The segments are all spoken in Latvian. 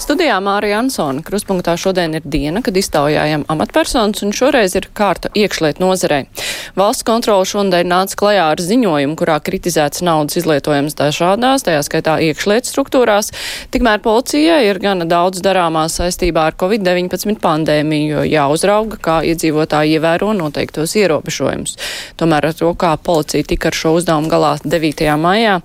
Studijā Mārija Ansona kruspunktā šodien ir diena, kad iztaujājam amatpersonas, un šoreiz ir kārta iekšliet nozarei. Valsts kontrola šodien nāca klajā ar ziņojumu, kurā kritizēts naudas izlietojums dažādās, tajā skaitā iekšliet struktūrās. Tikmēr policijai ir gana daudz darāmā saistībā ar Covid-19 pandēmiju, jo jāuzrauga, kā iedzīvotāji ievēro noteiktos ierobežojumus. Tomēr ar to, kā policija tika ar šo uzdevumu galā 9. maijā,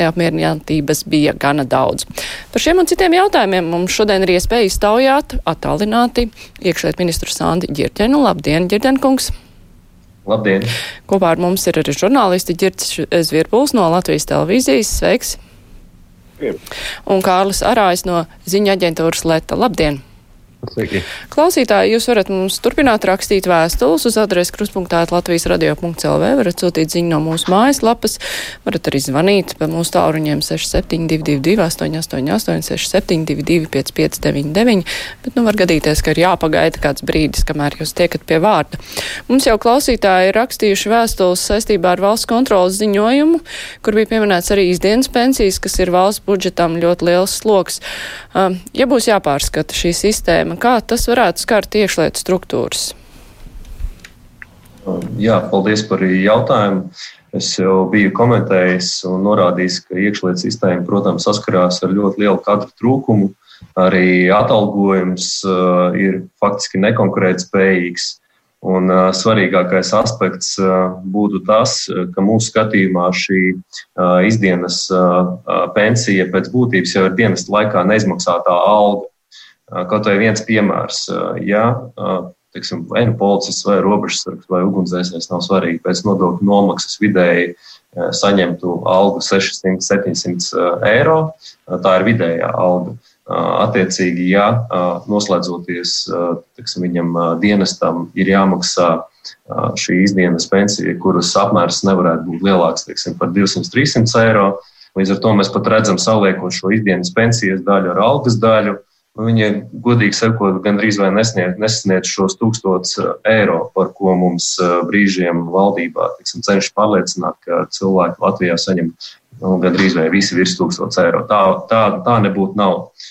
neapmierinātības bija gana daudz. Par šiem un citiem jautājumiem mums šodien ir iespēja iztaujāt attālināti iekšliet ministru Sandi Ģirķenu. Labdien, Ģirķenkungs! Labdien! Kopā ar mums ir arī žurnālisti Ģirts Zvirpuls no Latvijas televīzijas. Sveiks! Jep. Un Kārlis Arājs no ziņa aģentūras Leta. Labdien! Sveiki. Klausītāji, jūs varat mums turpināt rakstīt vēstules uz adresi kruspunktā Latvijas radio.lv, varat sūtīt ziņu no mūsu mājaslapas, varat arī zvanīt pa mūsu tāluņiem 6722, 888, 672, 559, bet nu var gadīties, ka ir jāpagaida kāds brīdis, kamēr jūs tiekat pie vārda. Mums jau klausītāji ir rakstījuši vēstules saistībā ar valsts kontrolas ziņojumu, kur bija pieminēts arī izdienas pensijas, kas ir valsts budžetam ļoti liels sloks. Ja būs jāpārskata šī sistēma. Kā tas varētu skart iekšlietu struktūras? Jā, paldies par jautājumu. Es jau biju komentējis un norādījis, ka iekšlietu sistēma, protams, saskarās ar ļoti lielu kadru trūkumu. Arī atalgojums ir faktiski nekonkurētspējīgs. Un uh, svarīgākais aspekts uh, būtu tas, ka mūsu skatījumā šī uh, izdienas uh, pensija pēc būtības jau ir dienas laikā neizmaksātā alga. Kaut vai viens piemērs, ja teiksim, vai nu policists, vai robežsargs, vai ugunsdzēsējs nav svarīgi, pēc nodokļu nomaksas vidēji saņemtu algu 600-700 eiro. Tā ir vidējā alga. Attiecīgi, ja noslēdzoties teiksim, viņam dienestam ir jāmaksā šī izdienas pensija, kuras apmērs nevarētu būt lielāks teiksim, par 200-300 eiro, līdz ar to mēs pat redzam saliekot šo izdienas pensijas daļu ar algas daļu Viņa, godīgi sakot, gandrīz vai nesniedz, nesniedz šos tūkstotus uh, eiro, par ko mums brīžiem valdībā tiksim, cenšas pārliecināt, ka cilvēki Latvijā saņem nu, gandrīz vai visi virs tūkstots eiro. Tā, tā, tā nebūtu nav. Uh,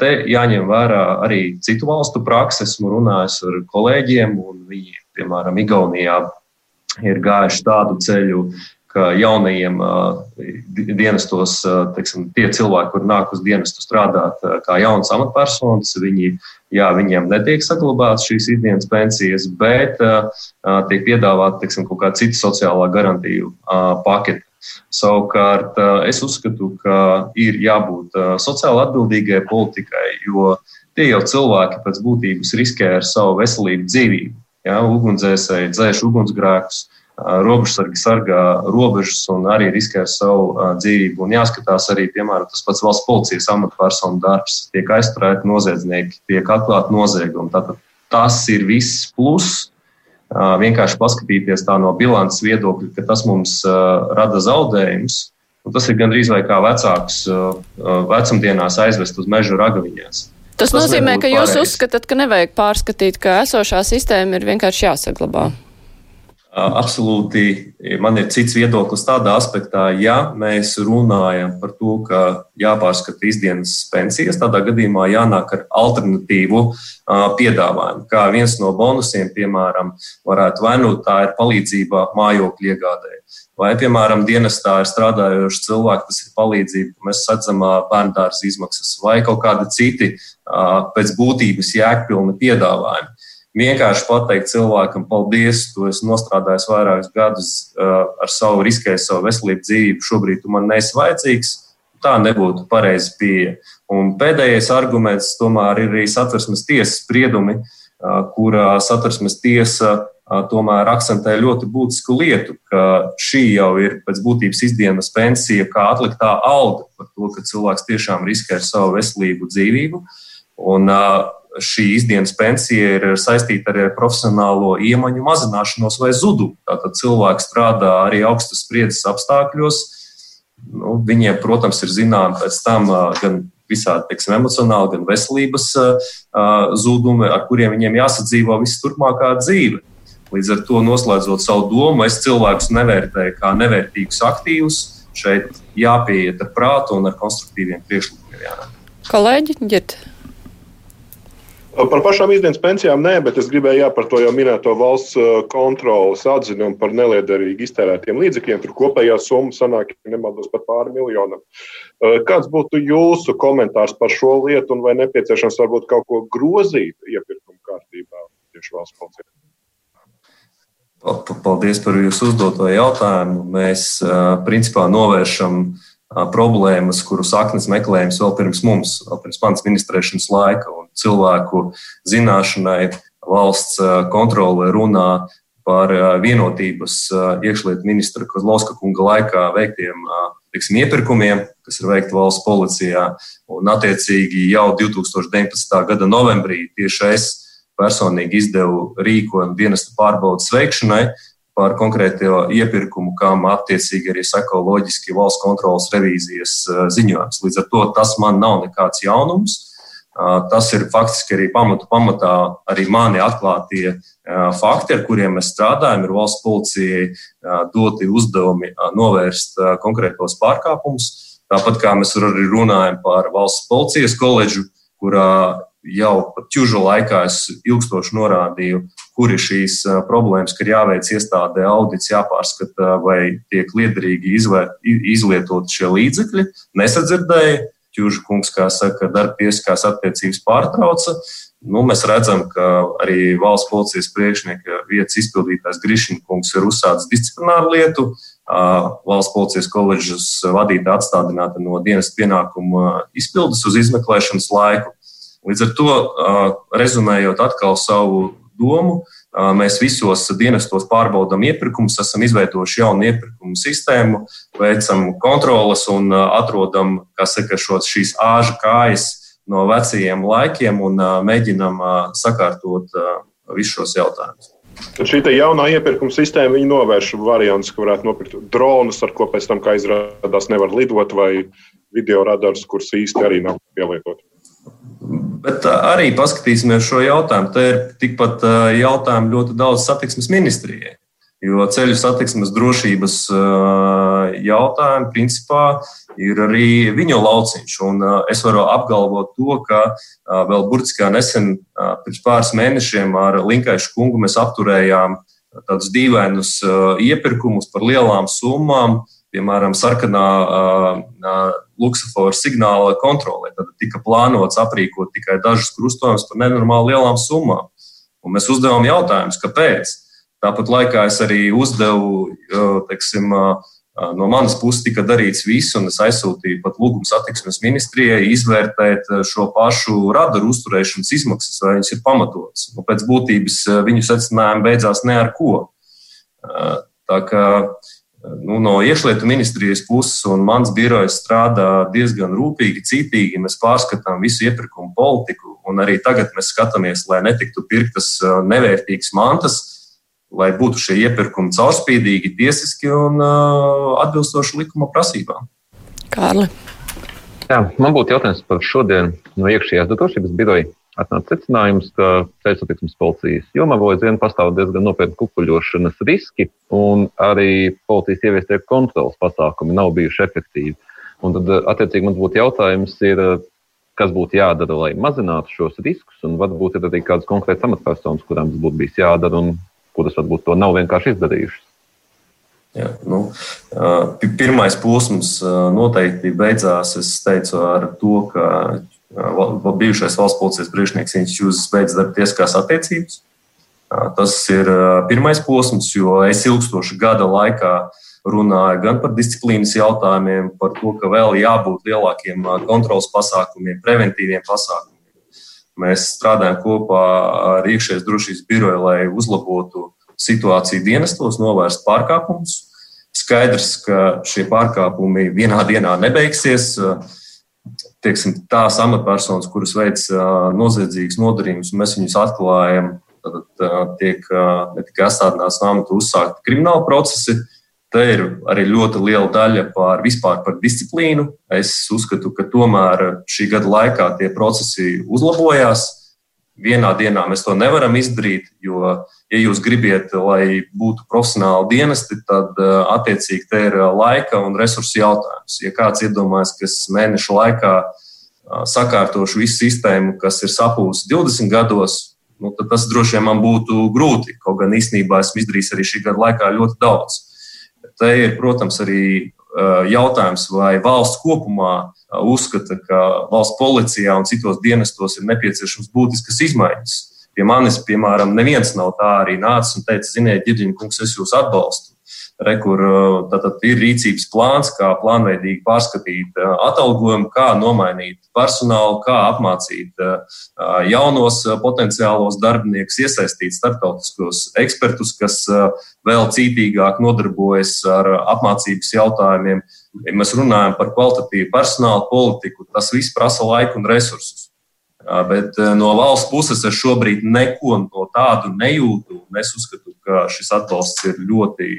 te jāņem vērā arī citu valstu prakses. Esmu runājis ar kolēģiem, un viņi, piemēram, Igaunijā ir gājuši tādu ceļu, ka jaunajiem dienestos, teiksim, tie cilvēki, kur nāk uz dienestu strādāt kā jaunas amatpersonas, viņi, jā, viņiem netiek saglabāts šīs ikdienas pensijas, bet tiek piedāvāta, teiksim, kaut kāda cita sociālā garantiju pakete. Savukārt, es uzskatu, ka ir jābūt sociāli atbildīgai politikai, jo tie jau cilvēki pēc būtības riskē ar savu veselību, dzīvību. Ja, ugunsdzēsēji dzēš ugunsgrēkus, robežsargi sargā robežas un arī riskē ar savu dzīvību. Un jāskatās arī, piemēram, tas pats valsts policijas amatpersonu darbs. Tiek aizturēti noziedznieki, tiek atklāti noziegumi. Tātad tas ir viss plus. Vienkārši paskatīties tā no bilances viedokļa, ka tas mums rada zaudējumus. Tas ir gandrīz vai kā vecāks vecumdienās aizvest uz meža ragaviņās. Tas, tas nozīmē, ka jūs pareiz. uzskatāt, ka nevajag pārskatīt, ka esošā sistēma ir vienkārši jāsaglabā. Mm. Absolūti, man ir cits viedoklis tādā aspektā, ja mēs runājam par to, ka jāpārskata izdienas pensijas, tādā gadījumā jānāk ar alternatīvu piedāvājumu. Kā viens no bonusiem, piemēram, varētu vai nu tā ir palīdzība mājokļu iegādē, vai, piemēram, dienestā ir strādājoši cilvēki, tas ir palīdzība, ka mēs sadzam bērndārza izmaksas, vai kaut kādi citi pēc būtības jēgpilni piedāvājumi vienkārši pateikt cilvēkam, paldies, tu esi nostrādājis vairākus gadus uh, ar savu riskēju, savu veselību, dzīvību, šobrīd tu man nesi vajadzīgs. Tā nebūtu pareiza pieeja. Un pēdējais arguments tomēr ir arī satversmes tiesas spriedumi, uh, kurā satversmes tiesa uh, tomēr akcentē ļoti būtisku lietu, ka šī jau ir pēc būtības izdienas pensija, kā atliktā alga par to, ka cilvēks tiešām riskē ar savu veselību, dzīvību. Un, uh, šī izdienas pensija ir saistīta arī ar profesionālo iemaņu mazināšanos vai zudumu. Tātad cilvēks strādā arī augstas spriedzes apstākļos. Nu, viņiem, protams, ir zināms pēc tam gan visādi teiksim, emocionāli, gan veselības zudumi, ar kuriem viņiem jāsadzīvo visu turpmākā dzīve. Līdz ar to noslēdzot savu domu, es cilvēkus nevērtēju kā nevērtīgus aktīvus. Šeit jāpieiet ar prātu un ar konstruktīviem priekšlikumiem. Kolēģi, ģirt. Par pašām izdienas pensijām nē, bet es gribēju jā, par to jau minēto valsts kontrolas atzinumu par neliederīgi iztērētiem līdzekļiem. Tur kopējā summa sanāk, ja nemaldos, pat pāri miljonam. Kāds būtu jūsu komentārs par šo lietu un vai nepieciešams varbūt kaut ko grozīt iepirkuma kārtībā tieši valsts policijā? Paldies par jūsu uzdoto jautājumu. Mēs principā novēršam uh, problēmas, kuru saknes meklējums vēl pirms mums, vēl pirms manas ministrēšanas laika un cilvēku zināšanai valsts kontrole runā par vienotības iekšlietu ministra Kozlovska kunga laikā veiktiem tiksim, iepirkumiem, kas ir veikti valsts policijā. Un, attiecīgi, jau 2019. gada novembrī tieši es personīgi izdevu rīkojumu dienesta pārbaudas veikšanai, par konkrēto iepirkumu, kam attiecīgi arī sako loģiski valsts kontrolas revīzijas eh, ziņojums. Līdz ar to tas man nav nekāds jaunums. Eh, tas ir faktiski arī pamatu pamatā arī mani atklātie eh, fakti, ar kuriem mēs strādājam. Ir valsts policijai doti uzdevumi novērst konkrētos pārkāpumus. Tāpat kā mēs arī runājam par valsts policijas koledžu, kurā jau pat ķužu laikā es ilgstoši norādīju, kur ir šīs problēmas, ka ir jāveic iestādē audits, jāpārskata, vai tiek liederīgi izlietot šie līdzekļi. Nesadzirdēju, ķužu kungs, kā saka, darba tiesiskās attiecības pārtrauca. Nu, mēs redzam, ka arī valsts policijas priekšnieka vietas izpildītājs Grišņkungs ir uzsācis disciplināru lietu. Valsts policijas koledžas vadītāja atstādināta no dienas pienākuma izpildes uz izmeklēšanas laiku. Līdz ar to, rezumējot atkal savu domu, mēs visos dienestos pārbaudām iepirkumus, esam izveidojuši jaunu iepirkumu sistēmu, veicam kontrolas un atrodam saka, šos, šīs āža kājas no vecajiem laikiem un mēģinam sakārtot visus šos jautājumus. Tad šī jaunā iepirkuma sistēma novērš variantus, ka varētu nopirkt dronus, ar ko pēc tam, kā izrādās, nevar lidot, vai video radarus, kurus īsti arī nav pielietoti. Bet arī paskatīsimies šo jautājumu. Te ir tikpat jautājumu ļoti daudz satiksmes ministrijai. Jo ceļu satiksmes drošības jautājumi principā ir arī viņu lauciņš. Un es varu apgalvot to, ka vēl burtiski nesen, pirms pāris mēnešiem, ar Linkaišu kungu mēs apturējām tādus dīvainus iepirkumus par lielām summām, piemēram, sarkanā luksofora signāla kontrolē. Tad tika plānots aprīkot tikai dažus krustojumus par nenormāli lielām summām. Un mēs uzdevām jautājumus, kāpēc. Tāpat laikā es arī uzdevu, teiksim, no manas puses tika darīts viss, un es aizsūtīju pat lūgumu satiksmes ministrijai izvērtēt šo pašu radaru uzturēšanas izmaksas, vai viņas ir pamatotas. Nu, pēc būtības viņu secinājumi beidzās ne ar ko. Tā kā uh, Nu, no iekšlietu ministrijas puses un mans birojs strādā diezgan rūpīgi, cītīgi. Mēs pārskatām visu iepirkumu politiku, un arī tagad mēs skatāmies, lai netiktu pirktas uh, nevērtīgas mantas, lai būtu šie iepirkumi caurspīdīgi, tiesiski un uh, atbilstoši likuma prasībām. Kārli. Jā, man būtu jautājums par šodien no iekšējās drošības biroja atnāca secinājums, ka ceļu satiksmes policijas jomā vēl aizvien pastāv diezgan nopietni kukuļošanas riski, un arī policijas ieviestie kontrolas pasākumi nav bijuši efektīvi. Un tad, attiecīgi, man būtu jautājums, ir, kas būtu jādara, lai mazinātu šos riskus, un varbūt ir arī kādas konkrētas amatpersonas, kurām tas būtu bijis jādara, un kuras varbūt to nav vienkārši izdarījušas. Jā, nu, pirmais posms noteikti beidzās, es teicu, ar to, ka bijušais valsts policijas priekšnieks Institūts beidz darba tiesiskās attiecības. Tas ir pirmais posms, jo es ilgstoši gada laikā runāju gan par disciplīnas jautājumiem, par to, ka vēl jābūt lielākiem kontrols pasākumiem, preventīviem pasākumiem. Mēs strādājam kopā ar iekšējās drošības biroju, lai uzlabotu situāciju dienestos, novērst pārkāpumus. Skaidrs, ka šie pārkāpumi vienā dienā nebeigsies. Uh, teiksim, tās amatpersonas, kuras veic noziedzīgas nodarījumus, un mēs viņus atklājam, tad tiek ne tikai atstādināts no amata uzsākti krimināla procesi, Te ir arī ļoti liela daļa par vispār par disciplīnu. Es uzskatu, ka tomēr šī gada laikā tie procesi uzlabojās. Vienā dienā mēs to nevaram izdarīt, jo, ja jūs gribat, lai būtu profesionāli dienesti, tad attiecīgi te ir laika un resursu jautājums. Ja kāds iedomājas, ka mēneša laikā sakārtošu visu sistēmu, kas ir sapūsta 20 gados, nu, tad tas droši vien man būtu grūti. Kaut gan īstenībā esmu izdarījis arī šī gada laikā ļoti daudz. Te ir, protams, arī jautājums, vai valsts kopumā uzskata, ka valsts policijā un citos dienestos ir nepieciešams būtiskas izmaiņas. Pie manis, piemēram, neviens nav tā arī nācis un teica, ziniet, Girģiņa kungs, es jūs atbalstu. Re, kur tātad ir rīcības plāns, kā plānveidīgi pārskatīt atalgojumu, kā nomainīt personālu, kā apmācīt jaunos potenciālos darbiniekus, iesaistīt starptautiskos ekspertus, kas vēl cītīgāk nodarbojas ar apmācības jautājumiem. Ja mēs runājam par kvalitatīvu personāla politiku, tas viss prasa laiku un resursus. Bet no valsts puses es šobrīd neko no tādu nejūtu. Es uzskatu, ka šis atbalsts ir ļoti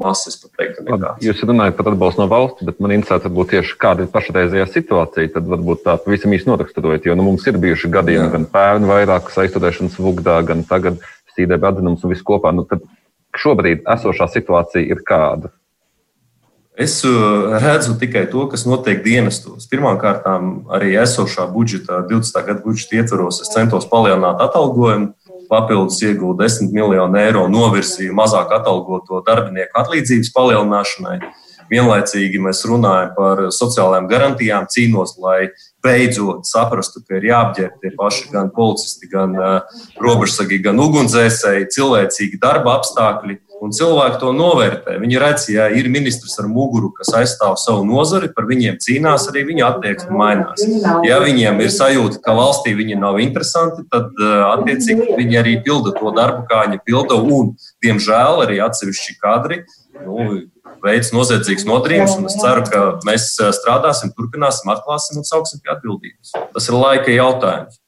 masas, pat teikt, nekā. Jūs runājat par atbalstu no valsts, bet man interesē, varbūt tieši kāda ir pašreizējā situācija. Tad varbūt tā pavisam īsti noraksturojot, jo nu, mums ir bijuši gadījumi Jā. gan pērn vairākas aizturēšanas vugdā, gan tagad sīdēba atzinums un viss kopā. Nu, tad šobrīd esošā situācija ir kāda? Es uh, redzu tikai to, kas notiek dienestos. Pirmkārt, arī esošā budžeta, 20. gada budžeta ietvaros, es centos palielināt atalgojumu papildus iegūta 10 miljonu eiro novirzīju mazāk atalgoto darbinieku atlīdzības palielināšanai. Vienlaicīgi mēs runājam par sociālajām garantijām, cīnos, lai beidzot saprastu, ka ir jāapģērb tie paši gan policisti, gan uh, robežsargi, gan ugunsdzēsēji, cilvēcīgi darba apstākļi. Un cilvēki to novērtē. Viņi redz, ja ir ministrs ar muguru, kas aizstāv savu nozari, par viņiem cīnās, arī viņa attieksme mainās. Ja viņiem ir sajūta, ka valstī viņi nav interesanti, tad attiecīgi viņi arī pilda to darbu, kā viņi pilda. Un, diemžēl, arī atsevišķi kadri nu, veids noziedzīgas nodarījumus. Es ceru, ka mēs strādāsim, turpināsim, atklāsim un sauksim pie atbildības. Tas ir laika jautājums.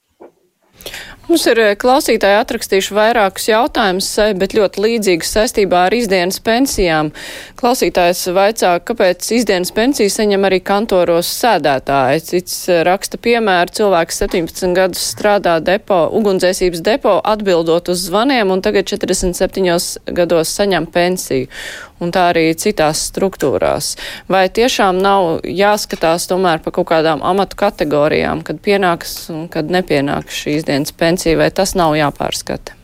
Mums ir eh, klausītāji atrakstījuši vairākus jautājumus, eh, bet ļoti līdzīgus saistībā ar izdienas pensijām. Klausītājs vaicā, kāpēc izdienas pensiju saņem arī kantoros sēdētāji. Cits eh, raksta piemēru, cilvēks 17 gadus strādā depo, ugunsdzēsības depo, atbildot uz zvaniem, un tagad 47 gados saņem pensiju un tā arī citās struktūrās. Vai tiešām nav jāskatās tomēr pa kaut kādām amatu kategorijām, kad pienāks un kad nepienāks šīs dienas pensija, vai tas nav jāpārskata?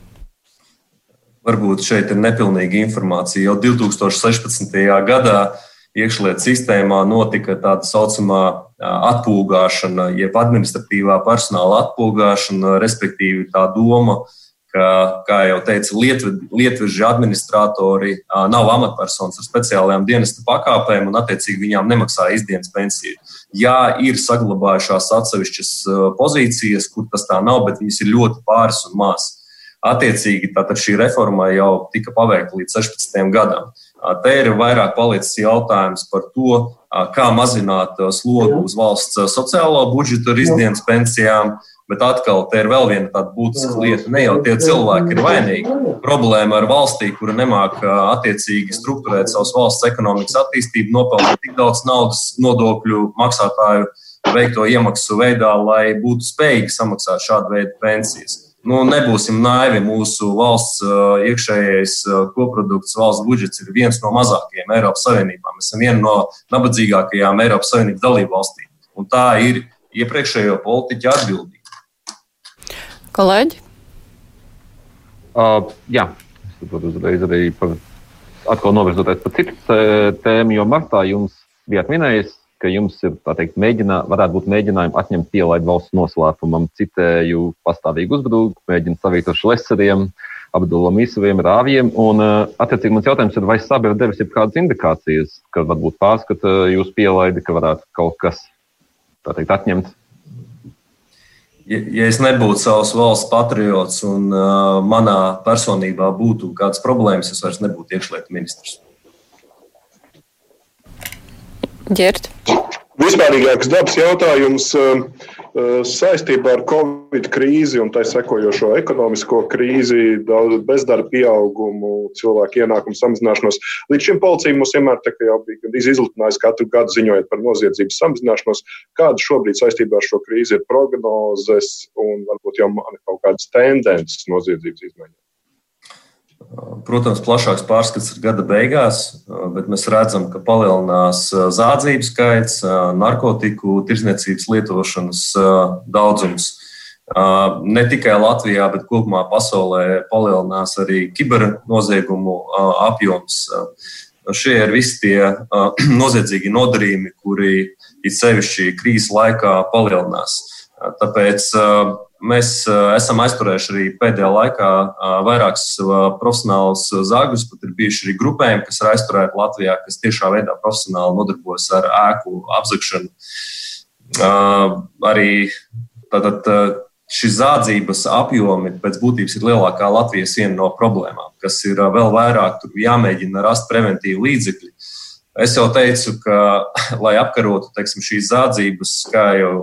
Varbūt šeit ir nepilnīga informācija. Jau 2016. gadā iekšlietu sistēmā notika tāda saucamā atpūgāšana, jeb administratīvā personāla atpūgāšana, respektīvi tā doma, ka, kā jau teicu, lietveži administratori nav amatpersonas ar speciālajām dienesta pakāpēm un, attiecīgi, viņām nemaksā izdienas pensiju. Jā, ir saglabājušās atsevišķas pozīcijas, kur tas tā nav, bet viņas ir ļoti pāris un maz. Attiecīgi, tātad šī reforma jau tika paveikta līdz 16 gadam. Te ir vairāk palicis jautājums par to, kā mazināt slogu uz valsts sociālo budžetu ar izdienas pensijām, Bet atkal, te ir vēl viena tāda būtiska lieta. Ne jau tie cilvēki ir vainīgi. Problēma ar valstī, kura nemāk attiecīgi strukturēt savas valsts ekonomikas attīstību, nopelnīt tik daudz naudas nodokļu maksātāju veikto iemaksu veidā, lai būtu spējīgi samaksāt šādu veidu pensijas. Nu, nebūsim naivi. Mūsu valsts iekšējais koprodukts, valsts budžets ir viens no mazākajiem Eiropas Savienībā. Mēs esam viena no nabadzīgākajām Eiropas Savienības dalību valstīm. Un tā ir iepriekšējo politiķu atbildība. Kolēģi? Uh, jā, es saprotu uzreiz arī par atkal novirzoties par citu tēmu, jo martā jums bijāt minējis, ka jums ir, tā teikt, mēģinā, varētu būt mēģinājumi atņemt pielaidu valsts noslēpumam, citēju pastāvīgu uzbrukumu, mēģina savīt ar šleseriem, Abdulam Īsaviem, rāvjiem, un, attiecīgi, mans jautājums ir, vai sabi ir devis jau kādas indikācijas, ka varbūt pārskata jūs pielaidi, ka varētu kaut kas, tā teikt, atņemt ja, es nebūtu savs valsts patriots un uh, manā personībā būtu kādas problēmas, es vairs nebūtu iekšlietu ministrs. Ģert. Vispārīgāks dabas jautājums uh, saistībā ar Covid krīzi un tā sekojošo ekonomisko krīzi, bezdarba pieaugumu, cilvēku ienākumu samazināšanos. Līdz šim policija mums vienmēr bija izlutinājusi katru gadu ziņojot par noziedzības samazināšanos. Kāda šobrīd saistībā ar šo krīzi ir prognozes un varbūt jau kaut kādas tendences noziedzības izmaiņām? Protams, plašāks pārskats ir gada beigās, bet mēs redzam, ka palielinās zādzību skaits, narkotiku tirzniecības lietošanas daudzums. Ne tikai Latvijā, bet kopumā pasaulē palielinās arī kibernoziegumu apjoms. Šie ir visi tie noziedzīgi nodarījumi, kuri it sevišķi krīzes laikā palielinās. Tāpēc Mēs esam aizturējuši arī pēdējā laikā vairākus profesionālus zāģus, pat ir bijuši arī grupējumi, kas ir aizturēti Latvijā, kas tiešā veidā profesionāli nodarbojas ar ēku apzakšanu. Arī tātad, šīs zādzības apjomi pēc būtības ir lielākā Latvijas viena no problēmām, kas ir vēl vairāk jāmēģina rast preventīvu līdzekļu. Es jau teicu, ka, lai apkarotu teiksim, šīs zādzības, kā jau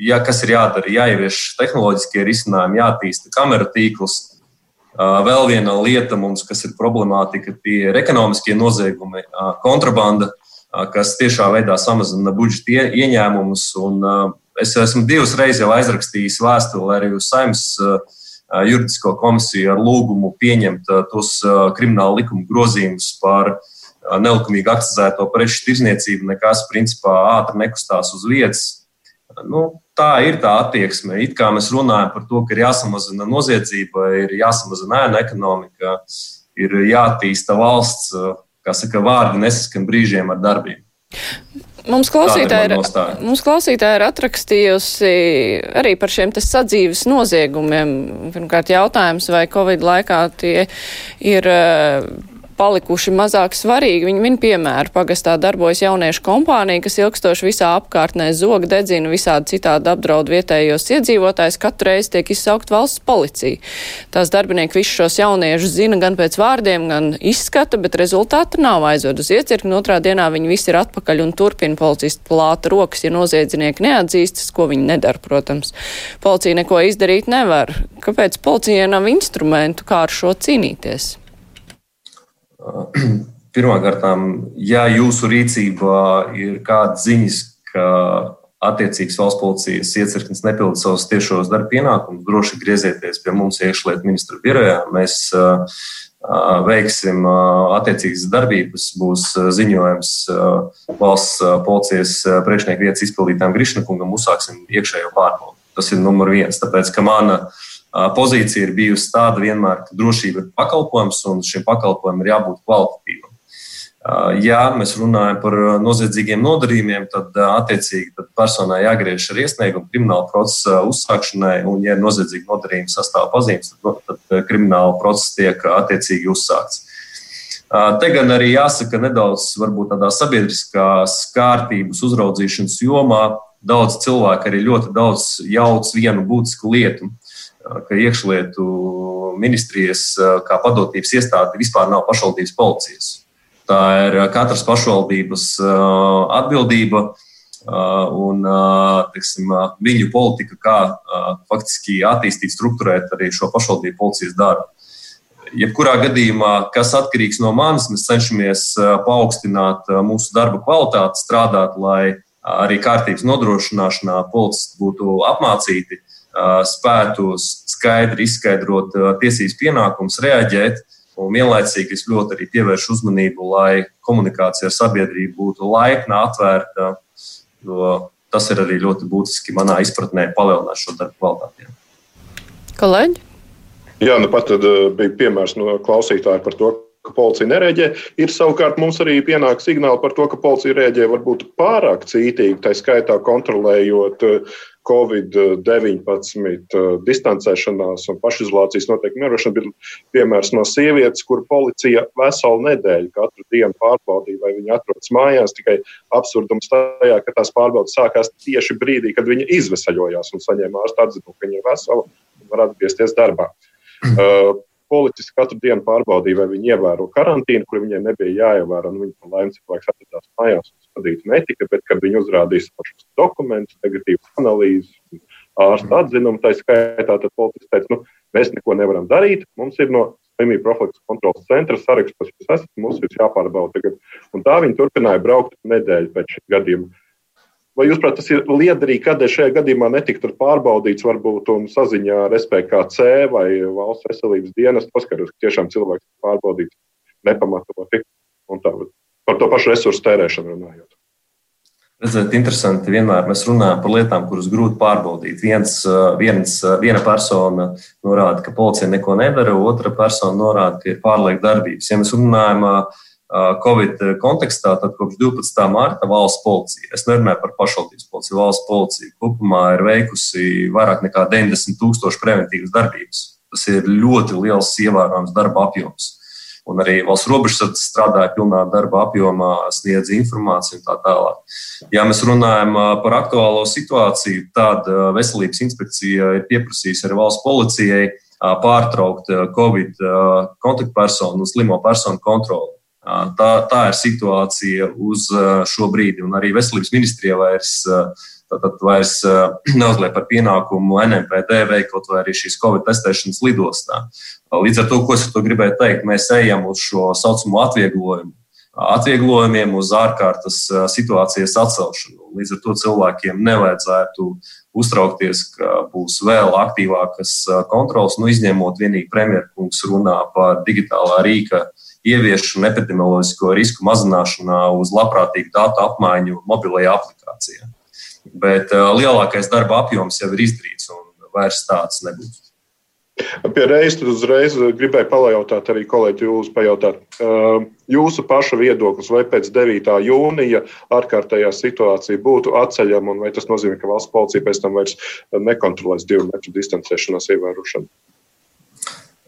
ja kas ir jādara, jāievieš tehnoloģiskie risinājumi, jātīsta kamera tīkls. Vēl viena lieta mums, kas ir problemātika, tie ir ekonomiskie noziegumi, kontrabanda, kas tiešā veidā samazina budžeta ieņēmumus. Es esmu divas reizes jau aizrakstījis vēstuli arī uz saimnes juridisko komisiju ar lūgumu pieņemt tos krimināla likuma grozījumus par nelikumīgi akcizēto preču tirzniecību, nekas principā ātri nekustās uz vietas. Nu, tā ir tā attieksme. It kā mēs runājam par to, ka ir jāsamazina noziedzība, ir jāsamazina ēna ekonomika, ir jātīsta valsts, kā saka, vārdi nesaskan brīžiem ar darbiem. Mums klausītāji, ir, mums klausītāji ir atrakstījusi arī par šiem sadzīves noziegumiem. Pirmkārt, jautājums, vai Covid laikā tie ir palikuši mazāk svarīgi. Viņi min piemēru. Pagastā darbojas jauniešu kompānija, kas ilgstoši visā apkārtnē zog, dedzina visādi citādi apdraud vietējos iedzīvotājus. Katru reizi tiek izsaukt valsts policija. Tās darbinieki visus šos jauniešus zina gan pēc vārdiem, gan izskata, bet rezultāti nav aizved uz iecirkni. Otrā dienā viņi visi ir atpakaļ un turpina policistu plāta rokas, ja noziedznieki neatzīstas, ko viņi nedara, protams. Policija neko izdarīt nevar. Kāpēc policijai nav instrumentu, kā ar šo cīnīties? Pirmkārt, ja jūsu rīcībā ir kādas ziņas, ka attiecīgs valsts policijas iecirknis nepilda savus tiešos darba pienākumus, droši griezieties pie mums iekšlietu ministra birojā. Mēs veiksim attiecīgas darbības, būs ziņojums valsts policijas priekšnieku vietas izpildītājiem Grišnakungam, uzsāksim iekšējo pārbaudi. Tas ir numur viens, tāpēc ka mana pozīcija ir bijusi tāda vienmēr, ka drošība ir pakalpojums un šim pakalpojumam ir jābūt kvalitatīvam. Ja mēs runājam par noziedzīgiem nodarījumiem, tad attiecīgi tad personai jāgriež ar iesniegumu krimināla procesa uzsākšanai, un, ja ir noziedzīgi nodarījumi sastāv pazīmes, tad, tad krimināla process tiek attiecīgi uzsākts. Te gan arī jāsaka nedaudz varbūt tādā sabiedriskās kārtības uzraudzīšanas jomā. Daudz cilvēku arī ļoti daudz jauc vienu būtisku lietu ka iekšlietu ministrijas kā padotības iestāde vispār nav pašvaldības policijas. Tā ir katras pašvaldības atbildība un teiksim, viņu politika, kā faktiski attīstīt, struktūrēt arī šo pašvaldību policijas darbu. Jebkurā gadījumā, kas atkarīgs no manis, mēs cenšamies paaugstināt mūsu darba kvalitāti, strādāt, lai arī kārtības nodrošināšanā policisti būtu apmācīti, spētu skaidri izskaidrot tiesības pienākumus, reaģēt. Un vienlaicīgi es ļoti arī pievēršu uzmanību, lai komunikācija ar sabiedrību būtu laipna, atvērta, tas ir arī ļoti būtiski manā izpratnē palielināt šo darbu kvalitāti. Kolēģi? Jā, nu pat bija piemērs no klausītāja par to, ka policija nereaģē. Ir savukārt mums arī pienāk signāli par to, ka policija reaģē varbūt pārāk cītīgi, tā skaitā kontrolējot Covid-19 eh, distancēšanās un pašizolācijas noteikumu ierošana bija piemērs no sievietes, kur policija veselu nedēļu katru dienu pārbaudīja, vai viņa atrodas mājās. Tikai absurdums tajā, ka tās pārbaudas sākās tieši brīdī, kad viņa izvesaļojās un saņēma ārsta atzinumu, ka viņa ir vesela un var atgriezties darbā. Uh, policists katru dienu pārbaudīja, vai viņi ievēro karantīnu, kur viņiem nebija jāievēro. Nu, viņi par laimi cilvēks atradās mājās un skatītu netika, bet kad viņi uzrādīja šos dokumentus, negatīvas analīzes, ārsta atzinumu, tā skaitā, tad policists teica, nu, mēs neko nevaram darīt, mums ir no slimību profilakses kontrolas centra saraksts, kas jūs esat, mums ir jāpārbauda tagad. Un tā viņi turpināja braukt nedēļu pēc šī gadījuma. Vai jūs, prāt, tas ir liederīgi, kādēļ šajā gadījumā netiktu pārbaudīts, varbūt un saziņā ar SPKC vai valsts veselības dienas paskatīties, ka tiešām cilvēks ir pārbaudīts nepamatoti un tā par to pašu resursu tērēšanu runājot? Redziet, interesanti, vienmēr mēs runājam par lietām, kuras grūti pārbaudīt. Viens, viens, viena persona norāda, ka policija neko nedara, otra persona norāda, ka ir pārlieka darbības. Ja mēs runājam par Covid kontekstā, tad kopš 12. mārta valsts policija, es nerunāju par pašvaldības policiju, valsts policija kopumā ir veikusi vairāk nekā 90 tūkstoši preventīvas darbības. Tas ir ļoti liels ievērojams darba apjoms. Un arī valsts robežsardze strādāja pilnā darba apjomā, sniedz informāciju un tā tālāk. Ja mēs runājam par aktuālo situāciju, tad veselības inspekcija ir pieprasījusi arī valsts policijai pārtraukt Covid kontaktpersonu un slimo personu kontroli. Tā, tā ir situācija uz šo brīdi, un arī veselības ministrija vairs, tātad, vairs neuzliek par pienākumu NMPD veikot vai arī šīs Covid testēšanas lidostā. Līdz ar to, ko es to gribēju teikt, mēs ejam uz šo saucamo atvieglojumu. Atvieglojumiem uz ārkārtas situācijas atcelšanu. Līdz ar to cilvēkiem nevajadzētu uztraukties, ka būs vēl aktīvākas kontrols, nu, izņemot vienīgi premjerkungs runā par digitālā rīka uh, ieviešanu epidemioloģisko risku mazināšanā uz labprātīgu datu apmaiņu mobilajā aplikācijā. Bet uh, lielākais darba apjoms jau ir izdarīts un vairs tāds nebūs. Pie reizes uzreiz gribēju pajautāt arī kolēģi, jūs pajautāt, uh, jūsu paša viedoklis, vai pēc 9. jūnija ārkārtējā situācija būtu atceļama, un vai tas nozīmē, ka valsts policija pēc tam vairs nekontrolēs divu metru distancēšanās ievērošanu?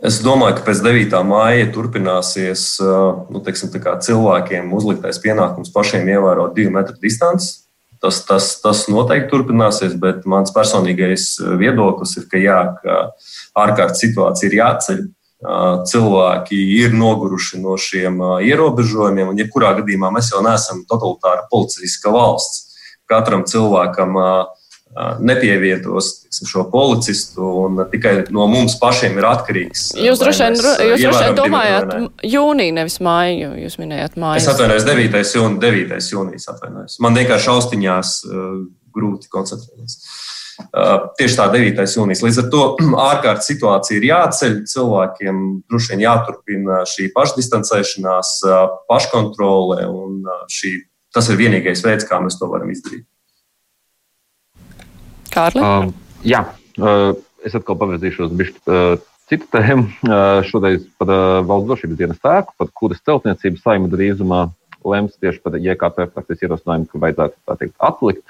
Es domāju, ka pēc 9. māja turpināsies nu, teiksim, cilvēkiem uzliktais pienākums pašiem ievērot divu metru distanci. Tas, tas, tas noteikti turpināsies, bet mans personīgais viedoklis ir, ka, jā, ka ārkārtas situācija ir jāceļ. Cilvēki ir noguruši no šiem ierobežojumiem, un jebkurā gadījumā mēs jau neesam totalitāra policiska valsts. Katram cilvēkam uh, nepievietos tiksim, šo policistu, un tikai no mums pašiem ir atkarīgs. Jūs droši vien, domājāt jūniju, nevis māju, jūs minējāt māju. Es atvainojos 9. Jūni, 9. jūnijas atvainojos. Man vienkārši austiņās uh, grūti koncentrēties. Uh, tieši tā 9. jūnijas. Līdz ar to ārkārtas situācija ir jāceļ. Cilvēkiem droši vien jāturpina šī pašdistancēšanās, uh, paškontrole, un šī, tas ir vienīgais veids, kā mēs to varam izdarīt. Kārli? Uh, jā, uh, es atkal pavirzīšos bišķi. Uh, Cita tēma uh, šodien par uh, valsts drošības dienas tēku, par kuras celtniecību saima drīzumā lems tieši par JKP praktiski ierosinājumu, ka vajadzētu teikt, atlikt.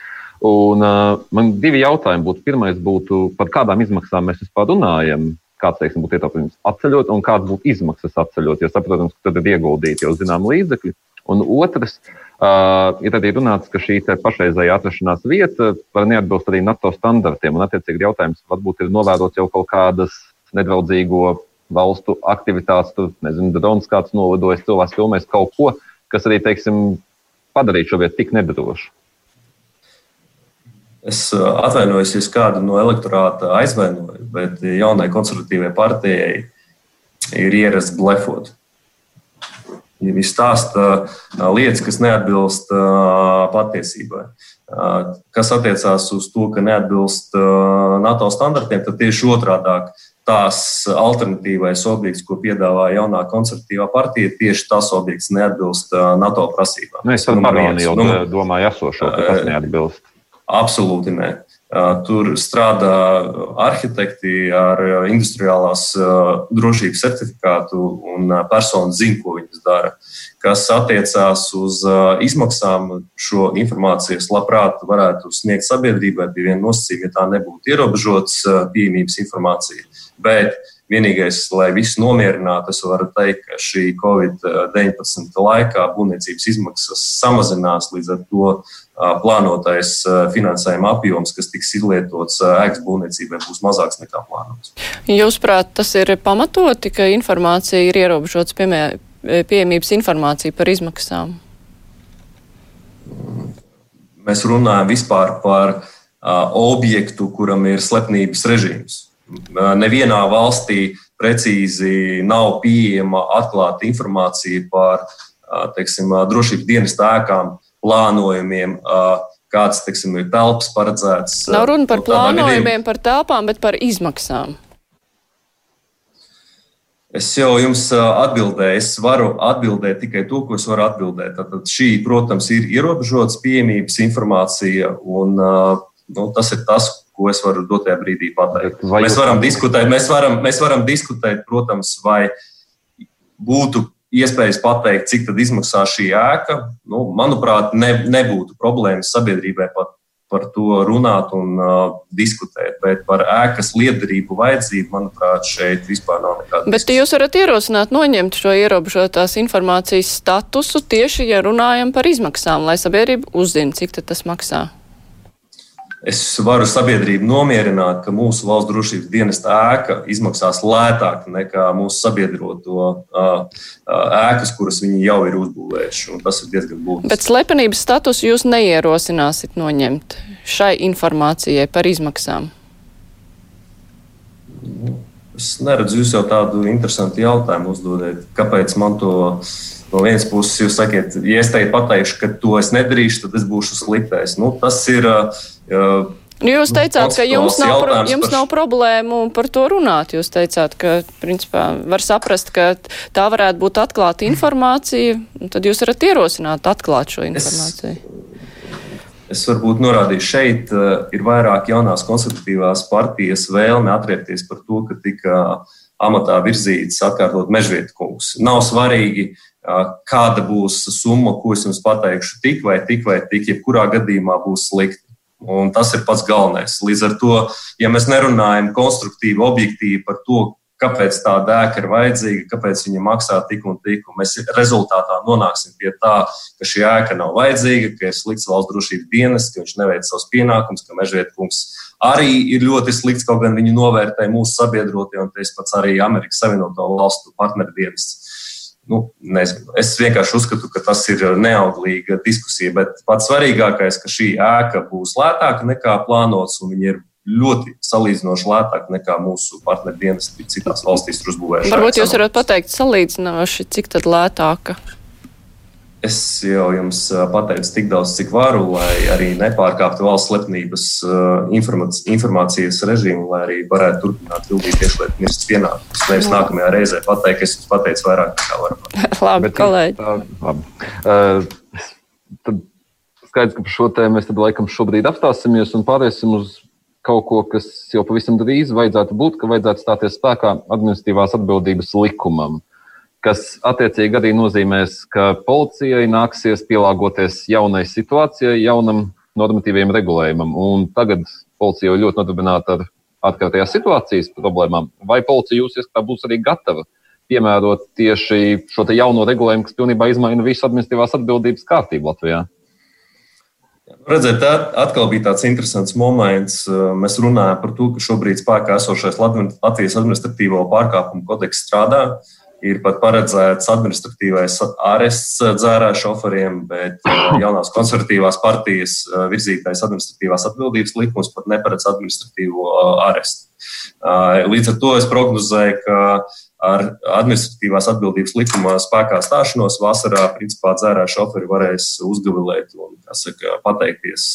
Un, uh, man divi jautājumi būtu. Pirmais būtu, par kādām izmaksām mēs vispār runājam, kāds teiksim, būtu ietaupījums atceļot un kādas būtu izmaksas atceļot. Jo saprotams, ka tad ir ieguldīti jau zinām līdzekļi. Un otrs, uh, ir arī runāts, ka šī pašreizējā atrašanās vieta var neatbilst arī NATO standartiem. Un, attiecīgi, jautājums varbūt ir novērots jau kaut kādas nedraudzīgo valstu aktivitātes, tur, nezinu, drons kāds nolidojas, cilvēks filmēs kaut ko, kas arī, teiksim, padarītu šo vietu tik nedrošu. Es atvainojos, ja kādu no elektorāta aizvainoju, bet jaunai konservatīvai partijai ir ierasts blefot. Viņi stāsta lietas, kas neatbilst patiesībai. Kas attiecās uz to, ka neatbilst NATO standartiem, tad tieši otrādi tās alternatīvais objekts, ko piedāvā jaunā konservatīvā partija, tieši tas objekts neatbilst NATO prasībām. Nu, es jau nu, domāju, esošo, ka tas neatbilst. Absolūti nē. Tur strādā arhitekti ar industriālās drošības certifikātu, un persona zina, ko viņas dara. Kas attiecās uz izmaksām, šo informāciju es labprāt varētu sniegt sabiedrībai pie viena nosacījuma, ja tā nebūtu ierobežots pieejamības informācija. Bet vienīgais, lai visu nomierinātu, es varu teikt, ka šī Covid-19 laikā būvniecības izmaksas samazinās līdz ar to plānotais finansējuma apjoms, kas tiks izlietots ēkas būvniecībai, būs mazāks nekā plānots. Jūsuprāt, tas ir pamatoti, ka informācija ir ierobežots, pieejamības informācija par izmaksām? Mēs runājam vispār par objektu, kuram ir slepnības režīms. Nevienā valstī precīzi nav pieejama atklāta informācija par teiksim, drošības dienas ēkām, plānojumiem, kāds teiksim, ir telpas paredzēts. Nav runa par plānojumiem, par telpām, bet par izmaksām. Es jau jums atbildēju, es varu atbildēt tikai to, ko es varu atbildēt. Tad šī, protams, ir ierobežotas pieejamības informācija, un nu, tas ir tas, ko es varu dotajā brīdī pateikt. Vai mēs varam diskutēt, mēs varam, mēs varam diskutēt, protams, vai būtu iespējas pateikt, cik tad izmaksā šī ēka, nu, manuprāt, ne, nebūtu problēmas sabiedrībai pat par to runāt un uh, diskutēt. Bet par ēkas liederību, vajadzību, manuprāt, šeit vispār nav nekāda. Bet jūs varat ierosināt noņemt šo ierobežotās informācijas statusu tieši, ja runājam par izmaksām, lai sabiedrība uzzina, cik tas maksā. Es varu sabiedrību nomierināt, ka mūsu valsts drošības dienesta ēka izmaksās lētāk nekā mūsu sabiedroto ēkas, kuras viņi jau ir uzbūvējuši. Tas ir diezgan būtiski. Bet slepenības statusu jūs neierosināsiet noņemt šai informācijai par izmaksām? Es neredzu, jūs jau tādu interesantu jautājumu uzdodat. Kāpēc man to No vienas puses, jūs sakiet, ja es teikt, pateikšu, ka to es nedarīšu, tad es būšu sliktais. Nu, tas ir Uh, Jūs teicāt, ka jums nav, pro, jums nav problēmu par to runāt. Jūs teicāt, ka principā var saprast, ka tā varētu būt atklāta informācija, un tad jūs varat ierosināt atklāt šo informāciju. Es, es varbūt norādīšu, šeit uh, ir vairāk jaunās konservatīvās partijas vēlme atriepties par to, ka tika amatā virzīts atkārtot mežvietu kungs. Nav svarīgi, uh, kāda būs summa, ko es jums pateikšu, tik vai tik vai tik, jebkurā gadījumā būs slikti. Un tas ir pats galvenais. Līdz ar to, ja mēs nerunājam konstruktīvi, objektīvi par to, kāpēc tā dēka ir vajadzīga, kāpēc viņa maksā tik un tik, un mēs rezultātā nonāksim pie tā, ka šī ēka nav vajadzīga, ka ir slikts valsts drošības dienas, ka viņš neveic savus pienākumus, ka mežvietkungs arī ir ļoti slikts, kaut gan viņu novērtē mūsu sabiedrotie un tas pats arī Amerikas Savienoto Valstu partnerdienas nu, nezinu. Es vienkārši uzskatu, ka tas ir neauglīga diskusija, bet pats svarīgākais, ka šī ēka būs lētāka nekā plānots, un viņa ir ļoti salīdzinoši lētāka nekā mūsu partneru dienas citās valstīs uzbūvēta. Varbūt jūs varat pateikt salīdzinoši, cik tad lētāka? Es jau jums pateicu tik daudz, cik varu, lai arī nepārkāptu valsts slepnības informācijas režīmu, lai arī varētu turpināt pildīt tiešlietu ministrs pienākumus. Nevis nākamajā reizē pateikt, es jums pateicu vairāk nekā varu. labi, Bet, kolēģi. Tā, labi. Uh, tad skaidrs, ka par šo tēmu mēs tad laikam šobrīd apstāsimies un pāriesim uz kaut ko, kas jau pavisam drīz vajadzētu būt, ka vajadzētu stāties spēkā administratīvās atbildības likumam kas attiecīgi arī nozīmēs, ka policijai nāksies pielāgoties jaunai situācijai, jaunam normatīviem regulējumam. Un tagad policija jau ļoti nodarbināta ar ārkārtējās situācijas problēmām. Vai policija jūs ieskatā būs arī gatava piemērot tieši šo jauno regulējumu, kas pilnībā izmaina visu administratīvās atbildības kārtību Latvijā? Redzēt, atkal bija tāds interesants moments. Mēs runājam par to, ka šobrīd spēkā esošais Latvijas administratīvo pārkāpumu kodeks strādā. Ir pat paredzēts administratīvais arests dzērā šoferiem, bet jaunās konservatīvās partijas virzītais administratīvās atbildības likums pat neparedz administratīvo arestu. Līdz ar to es prognozēju, ka ar administratīvās atbildības likuma spēkā stāšanos vasarā principā dzērā šoferi varēs uzgavilēt un saka, pateikties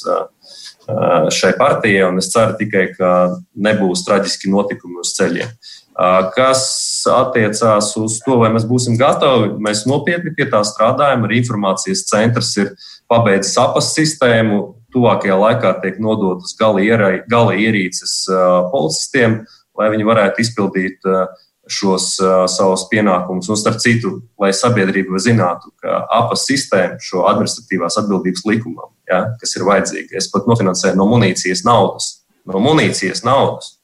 šai partijai. Es ceru tikai, ka nebūs traģiski notikumi uz ceļiem. Kas attiecās uz to, vai mēs būsim gatavi, mēs nopietni pie tā strādājam. Arī informācijas centrs ir pabeidzis apas sistēmu. Tuvākajā laikā tiek nodotas gala ierīces policistiem, lai viņi varētu izpildīt šos uh, savus pienākumus. Un, starp citu, lai sabiedrība zinātu, ka APA sistēma šo administratīvās atbildības likumam, ja, kas ir vajadzīga, es pat nofinansēju no munīcijas naudas. No munīcijas naudas.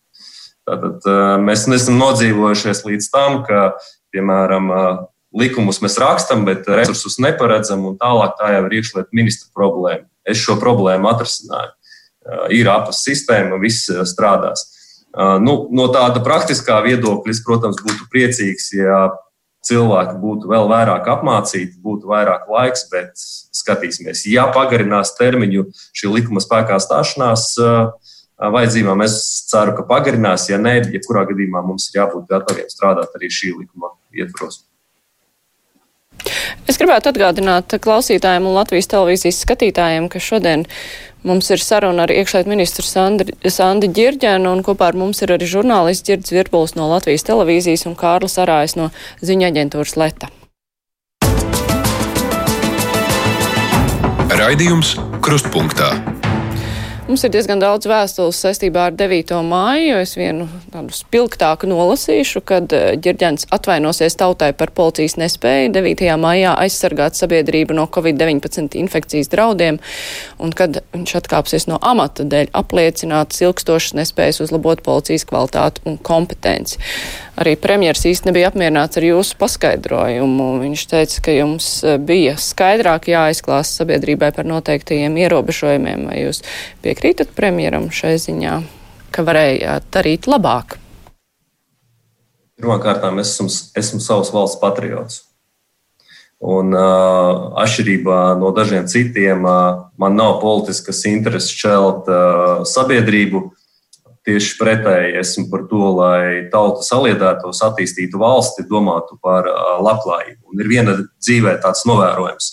Tātad uh, mēs neesam nodzīvojušies līdz tam, ka, piemēram, uh, likumus mēs rakstam, bet resursus neparedzam, un tālāk tā jau ir iekšlietu ministra problēma. Es šo problēmu atrisināju. Ir apas sistēma, viss strādās. Nu, no tāda praktiskā viedokļa, es, protams, būtu priecīgs, ja cilvēki būtu vēl vairāk apmācīti, būtu vairāk laiks, bet skatīsimies, ja pagarinās termiņu šī likuma spēkā stāšanās vajadzībām, es ceru, ka pagarinās. Ja nē, jebkurā gadījumā mums ir jābūt gataviem strādāt arī šī likuma ietvaros. Es gribētu atgādināt klausītājiem un Latvijas televīzijas skatītājiem, ka šodien mums ir saruna ar iekšlietu ministru Sandri, Sandi Ģirģenu, un kopā ar mums ir arī žurnālists Ģirds Virbuls no Latvijas televīzijas un Kārlis Arājs no ziņa aģentūras Leta. Raidījums Krustpunktā. Mums ir diezgan daudz vēstules saistībā ar 9. māju. Es vienu tādu spilgtāku nolasīšu, kad eh, ģirģents atvainosies tautai par policijas nespēju 9. maijā aizsargāt sabiedrību no Covid-19 infekcijas draudiem, un kad viņš atkāpsies no amata dēļ apliecinātas ilgstošas nespējas uzlabot policijas kvalitāti un kompetenci. Arī premjers īsti nebija apmierināts ar jūsu paskaidrojumu. Viņš teica, ka jums eh, bija skaidrāk jāizklāst sabiedrībai par noteiktajiem ierobežojumiem. Vai jūs piekrītat premjeram šai ziņā, ka varēja darīt labāk? Pirmkārt, es esmu, esmu savs valsts patriots. Un, uh, atšķirībā no dažiem citiem, uh, man nav politiskas intereses šķelt uh, sabiedrību. Uh, Tieši pretēji esmu par to, lai tauta saliedētos, attīstītu valsti, domātu par labklājību. Un ir viena dzīvē tāds novērojums.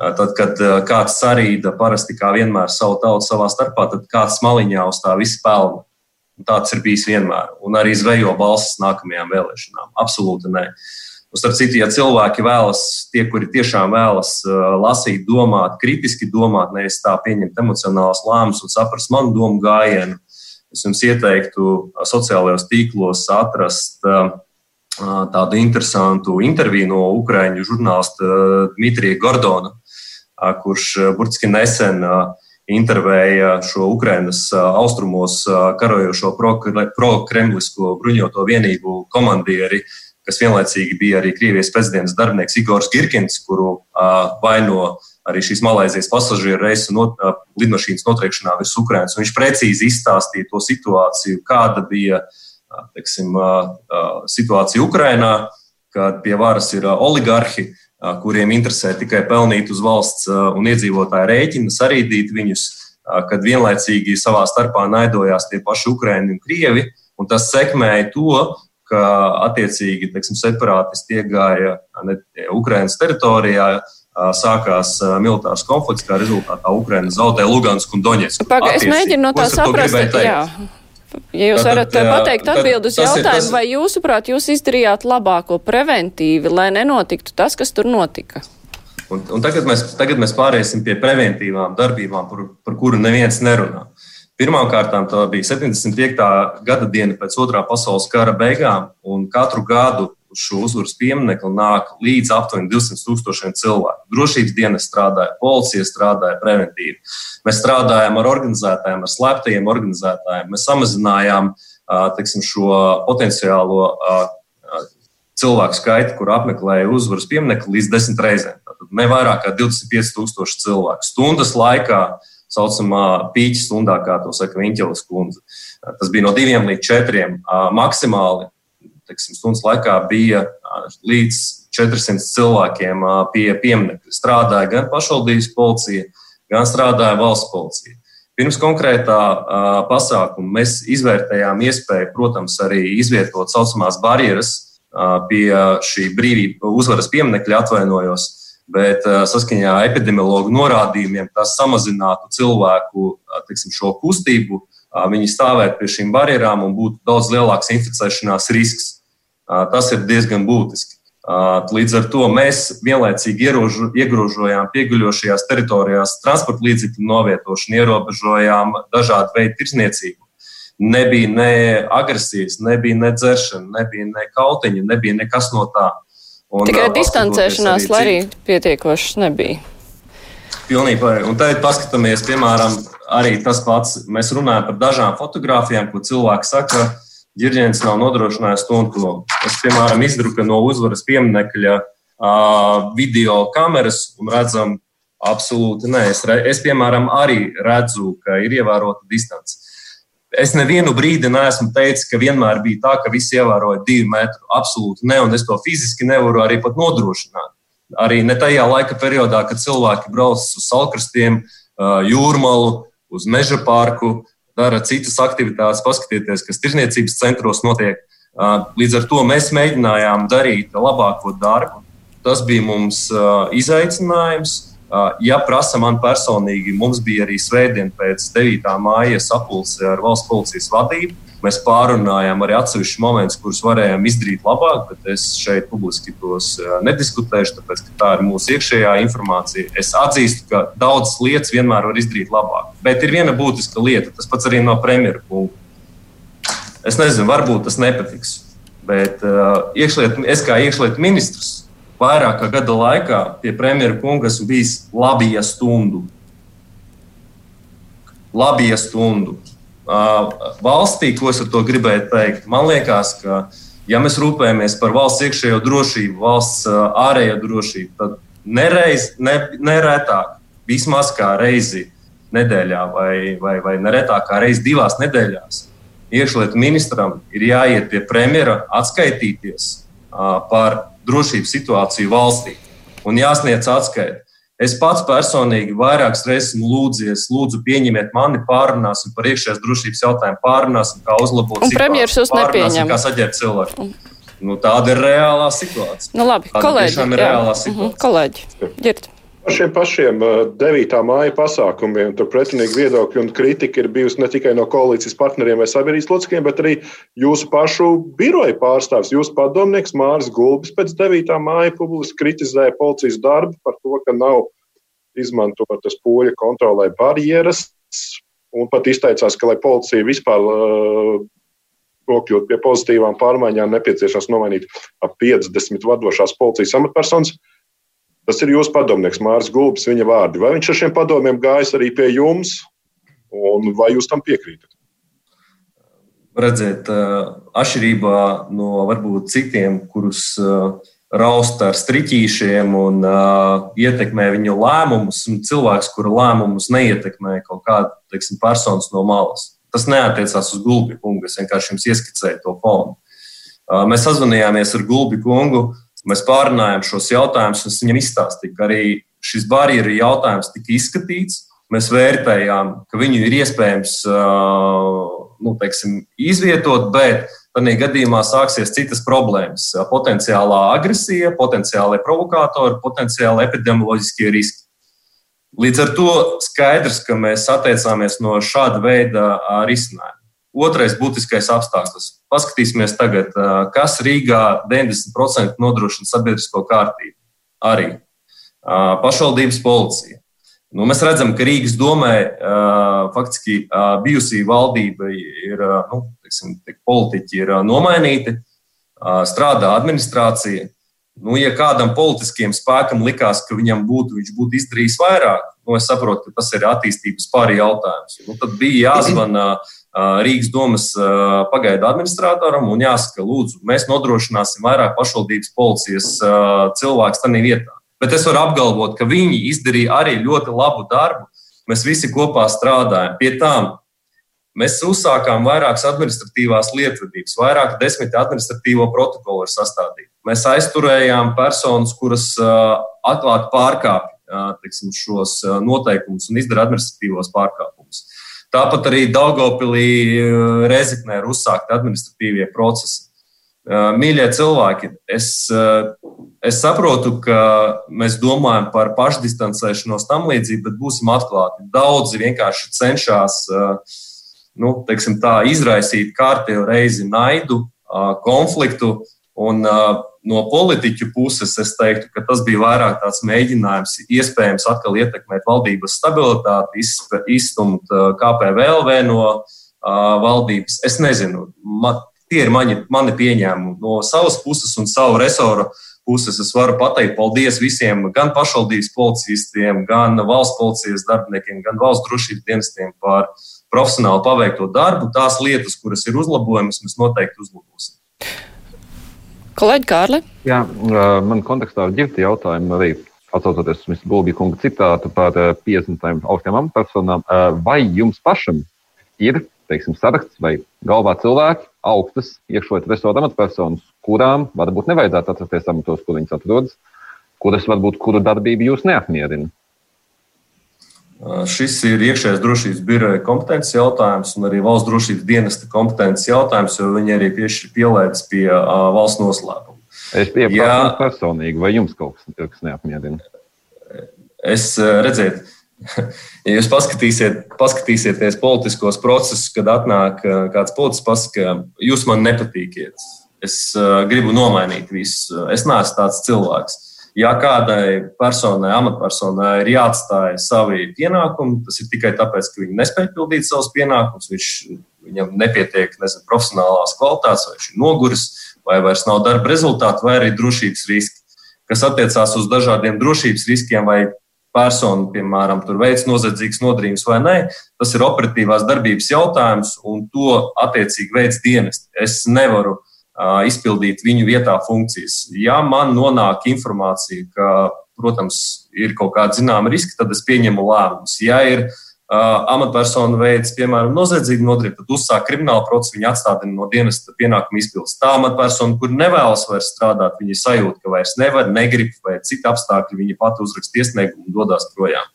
Tad, kad kāds sarīda parasti kā vienmēr savu tautu savā starpā, tad kāds maliņā uz tā visu pelna. Un tāds ir bijis vienmēr. Un arī zvejo balsis nākamajām vēlēšanām. Absolūti nē. Un, starp citu, ja cilvēki vēlas, tie, kuri tiešām vēlas lasīt, domāt, kritiski domāt, nevis tā pieņemt emocionālus lēmumus un saprast manu domu gājienu, Es jums ieteiktu sociālajos tīklos atrast tādu interesantu interviju no Ukrāņu žurnālista Dmitrija Gordona, kurš burtiski nesen intervēja šo Ukrainas austrumos karojošo pro-kremlisko bruņoto vienību komandieri, kas vienlaicīgi bija arī Krievijas prezidents darbinieks Igors Girkins, kuru vaino arī šīs Malaisijas pasažieru reisu not, lidmašīnas notriekšanā virs Ukrainas. Viņš precīzi izstāstīja to situāciju, kāda bija teiksim, situācija Ukrainā, kad pie varas ir oligarhi, kuriem interesē tikai pelnīt uz valsts un iedzīvotāju rēķina, sarīdīt viņus, kad vienlaicīgi savā starpā naidojās tie paši Ukraiņi un Krievi. Un tas sekmēja to, ka attiecīgi teiksim, separātisti iegāja Ukraiņas teritorijā, sākās militārs konflikts, kā rezultātā Ukraina zaudēja Lugansku un Doņetsku. Pagaid, es mēģinu no tā saprast, jā. Ja jūs varat tad, pateikt atbildi uz jautājumu, tas... vai jūsuprāt jūs izdarījāt labāko preventīvi, lai nenotiktu tas, kas tur notika? Un, un tagad, mēs, tagad mēs pāriesim pie preventīvām darbībām, par, par kuru neviens nerunā. Pirmkārt, tā bija 75. gada diena pēc otrā pasaules kara beigām, un katru gadu uz šo uzvaras pieminiektu nāk līdz aptuveni 200 tūkstošiem cilvēku. Drošības dienas strādāja, policija strādāja preventīvi. Mēs strādājām ar organizētājiem, ar slēptajiem organizētājiem. Mēs samazinājām teiksim, šo potenciālo cilvēku skaitu, kur apmeklēja uzvaras pieminiektu, līdz desmit reizēm. Tātad ne vairāk kā 25,000 cilvēku stundas laikā. Saucamā pīķa stundā, kā to saka Viņķelas kundze. Tas bija no diviem līdz četriem maksimāli teiksim, stundas laikā bija līdz 400 cilvēkiem pie pieminiekta. Strādāja gan pašvaldības policija, gan strādāja valsts policija. Pirms konkrētā pasākuma mēs izvērtējām iespēju, protams, arī izvietot saucamās barjeras pie šī brīvība uzvaras pieminekļa atvainojos, bet saskaņā ar epidemiologu norādījumiem tas samazinātu cilvēku tiksim, šo kustību, viņi stāvētu pie šīm barjerām un būtu daudz lielāks inficēšanās risks. Tas ir diezgan būtiski. Līdz ar to mēs vienlaicīgi iegrožojām pieguļošajās teritorijās transporta līdzekļu novietošanu, ierobežojām dažādu veidu tirsniecību. Nebija ne agresijas, nebija ne dzeršana, nebija ne kautiņa, nebija nekas no tā. Un, Tikai distancēšanās, lai arī pietiekošas nebija. Pilnīgi pareizi. Un tagad paskatāmies, piemēram, arī tas pats. Mēs runājam par dažām fotogrāfijām, ko cilvēki saka, ka ģirģents nav nodrošinājis to un to. Es, piemēram, izdruku no uzvaras pieminekļa uh, video kameras un redzam, absolūti nē. Es, es, piemēram, arī redzu, ka ir ievērota distance. Es nevienu brīdi neesmu teicis, ka vienmēr bija tā, ka visi ievēroja divu metru. Absolūti ne, un es to fiziski nevaru arī pat nodrošināt. Arī ne tajā laika periodā, kad cilvēki brauc uz salkrastiem, jūrmalu, uz meža parku, dara citas aktivitātes, paskatieties, kas tirzniecības centros notiek. Līdz ar to mēs mēģinājām darīt labāko darbu. Tas bija mums izaicinājums. Ja prasa man personīgi, mums bija arī svētdien pēc 9. māja sapulce ar valsts policijas vadību Mēs pārunājām arī atsevišķus momentus, kurus varējām izdarīt labāk, bet es šeit publiski tos eh, nediskutēšu, tāpēc ka tā ir mūsu iekšējā informācija. Es atzīstu, ka daudzas lietas vienmēr var izdarīt labāk. Bet ir viena būtiska lieta, tas pats arī no premjeras punkta. Es nezinu, varbūt tas nepatiks, bet uh, iekšliet, es kā iekšlietu ministrs vairāk kā gada laikā pie premjera kunga esmu bijis labi ja stundu. Labi ja stundu valstī, ko es ar to gribēju teikt. Man liekas, ka, ja mēs rūpējamies par valsts iekšējo drošību, valsts ārējo drošību, tad nereiz, ne, neretāk, vismaz kā reizi nedēļā, vai, vai, vai neretāk kā reizi divās nedēļās, iekšlietu ministram ir jāiet pie premjera atskaitīties par drošības situāciju valstī un jāsniedz atskaiti. Es pats personīgi vairākas reizes lūdzies, lūdzu, pieņemiet mani, pārunāsim par iekšējās drošības jautājumu, pārunāsim, kā uzlabot situāciju. Premjeras jūs nepieņem. Kā saģēt cilvēku. Nu, tāda ir reālā situācija. Nu, labi, tāda kolēģi. Tiešām ir jā. reālā mhm, situācija. Mm -hmm, kolēģi, ģirt. Šiem pašiem 9. māja pasākumiem tur pretinīgi viedokļi un kritika ir bijusi ne tikai no koalīcijas partneriem vai sabiedrības locekļiem, bet arī jūsu pašu biroja pārstāvs, jūsu padomnieks Māris Gulbis pēc 9. māja publiski kritizēja policijas darbu par to, ka nav izmantotas poļu kontrolē barjeras, un pat izteicās, ka, lai policija vispār uh, nokļūtu pie pozitīvām pārmaiņām, nepieciešams nomainīt ap 50 vadošās policijas amatpersonas. Tas ir jūsu padomnieks Mārcis Gulbis, viņa vārdi. Vai viņš ar šiem padomiem gājis arī pie jums, un vai jūs tam piekrītat? Redziet, atšķirībā no varbūt citiem, kurus raust ar striķīšiem un ietekmē viņu lēmumus, un cilvēks, kura lēmumus neietekmē kaut kāda teiksim, personas no malas. Tas neatiecās uz Gulbi kungu. Es vienkārši jums ieskicēju to fonu. Mēs sazvanījāmies ar Gulbi kungu. Uh, Mēs pārunājām šos jautājumus, un viņam izstāstīju, ka arī šis barjeru jautājums tika izskatīts. Mēs vērtējām, ka viņu ir iespējams nu, teiksim, izvietot, bet tādā gadījumā sāksies citas problēmas. Potenciālā agresija, potenciālai provokātori, potenciāli epidemioloģiskie riski. Līdz ar to skaidrs, ka mēs atteicāmies no šāda veida risinājuma. Otrais būtiskais apstākļus. Paskatīsimies tagad, kas Rīgā 90% nodrošina sabiedrisko kārtību. Arī pašvaldības policija. Nu, mēs redzam, ka Rīgas domē faktiski bijusī valdība ir, nu, teiksim, politiķi ir nomainīti, strādā administrācija. Nu, ja kādam politiskiem spēkam likās, ka viņam būtu, viņš būtu izdarījis vairāk, nu, es saprotu, ka tas ir attīstības pāri jautājums. Nu, tad bija jāzvana Rīgas domas pagaidu administratoram un jāsaka, lūdzu, mēs nodrošināsim vairāk pašvaldības policijas cilvēku tajā vietā. Bet es varu apgalvot, ka viņi izdarīja arī ļoti labu darbu. Mēs visi kopā strādājam pie tām. Mēs uzsākām vairākas administratīvās lietvedības, vairāk desmit administratīvo protokolu ir sastādīti. Mēs aizturējām personas, kuras atklāti pārkāpj šos noteikumus un izdara administratīvos pārkāpumus. Tāpat arī Daugopilī eh, Rezeknē ir uzsākti administratīvie procesi. Eh, mīļie cilvēki, es, eh, es saprotu, ka mēs domājam par pašdistancēšanos tam līdzīgi, bet būsim atklāti. Daudzi vienkārši cenšas nu, tā, izraisīt kārtējo reizi naidu, konfliktu. Un, uh, no politiķu puses es teiktu, ka tas bija vairāk tāds mēģinājums, iespējams, atkal ietekmēt valdības stabilitāti, izstumt uh, KPVLV no valdības. Es nezinu, man, tie ir mani, mani pieņēmumi no savas puses un savu resoru puses. Es varu pateikt paldies visiem, gan pašvaldības policistiem, gan valsts policijas darbiniekiem, gan valsts drošības dienestiem par profesionāli paveikto darbu. Tās lietas, kuras ir uzlabojamas, mēs noteikti uzlabosim. Kolēģi Kārli? Jā, man kontekstā ar ģirti jautājumu arī atsaucoties uz Gulbija kunga citātu par 50 augstām amatpersonām. Vai jums pašam ir teiksim, saraksts vai galvā cilvēki, augstas iekšlietu resorta amatpersonas, kurām varbūt nevajadzētu atrasties amatos, kur viņas atrodas, kuras varbūt kuru darbību jūs neapmierina? Šis ir iekšējās drošības biroja kompetences jautājums un arī valsts drošības dienesta kompetences jautājums, jo viņi arī pielaides pie valsts noslēpuma. Es pieprasīju personīgi, vai jums kaut kas, kas neapmierina? Es redzēju, ja jūs paskatīsiet, paskatīsieties politiskos procesus, kad atnāk kāds politiķis, pasakā, jūs man nepatīkiet, es gribu nomainīt visu. Es neesmu tāds cilvēks Ja kādai personai, amatpersonai ir jāatstāj savi pienākumi, tas ir tikai tāpēc, ka viņi nespēj pildīt savus pienākumus, viņš, viņam nepietiek nezinu, profesionālās kvalitātes, vai viņš ir noguris, vai vairs nav darba rezultātu, vai arī drošības riski, kas attiecās uz dažādiem drošības riskiem vai persona, piemēram, tur veids noziedzīgas nodarījumus vai nē, tas ir operatīvās darbības jautājums, un to attiecīgi veids dienesti. Es nevaru izpildīt viņu vietā funkcijas. Ja man nonāk informācija, ka, protams, ir kaut kāda zināma riska, tad es pieņemu lēmumus. Ja ir amatpersona veids, piemēram, noziedzīgu nodarījumu, tad uzsāk kriminālu procesu, viņa atstādina no dienesta pienākumu izpildes. Tā amatpersona, kur nevēlas vairs strādāt, viņa sajūt, ka vairs nevar, negrib vai citi apstākļi, viņa pati uzraksta iesniegumu un dodas projām.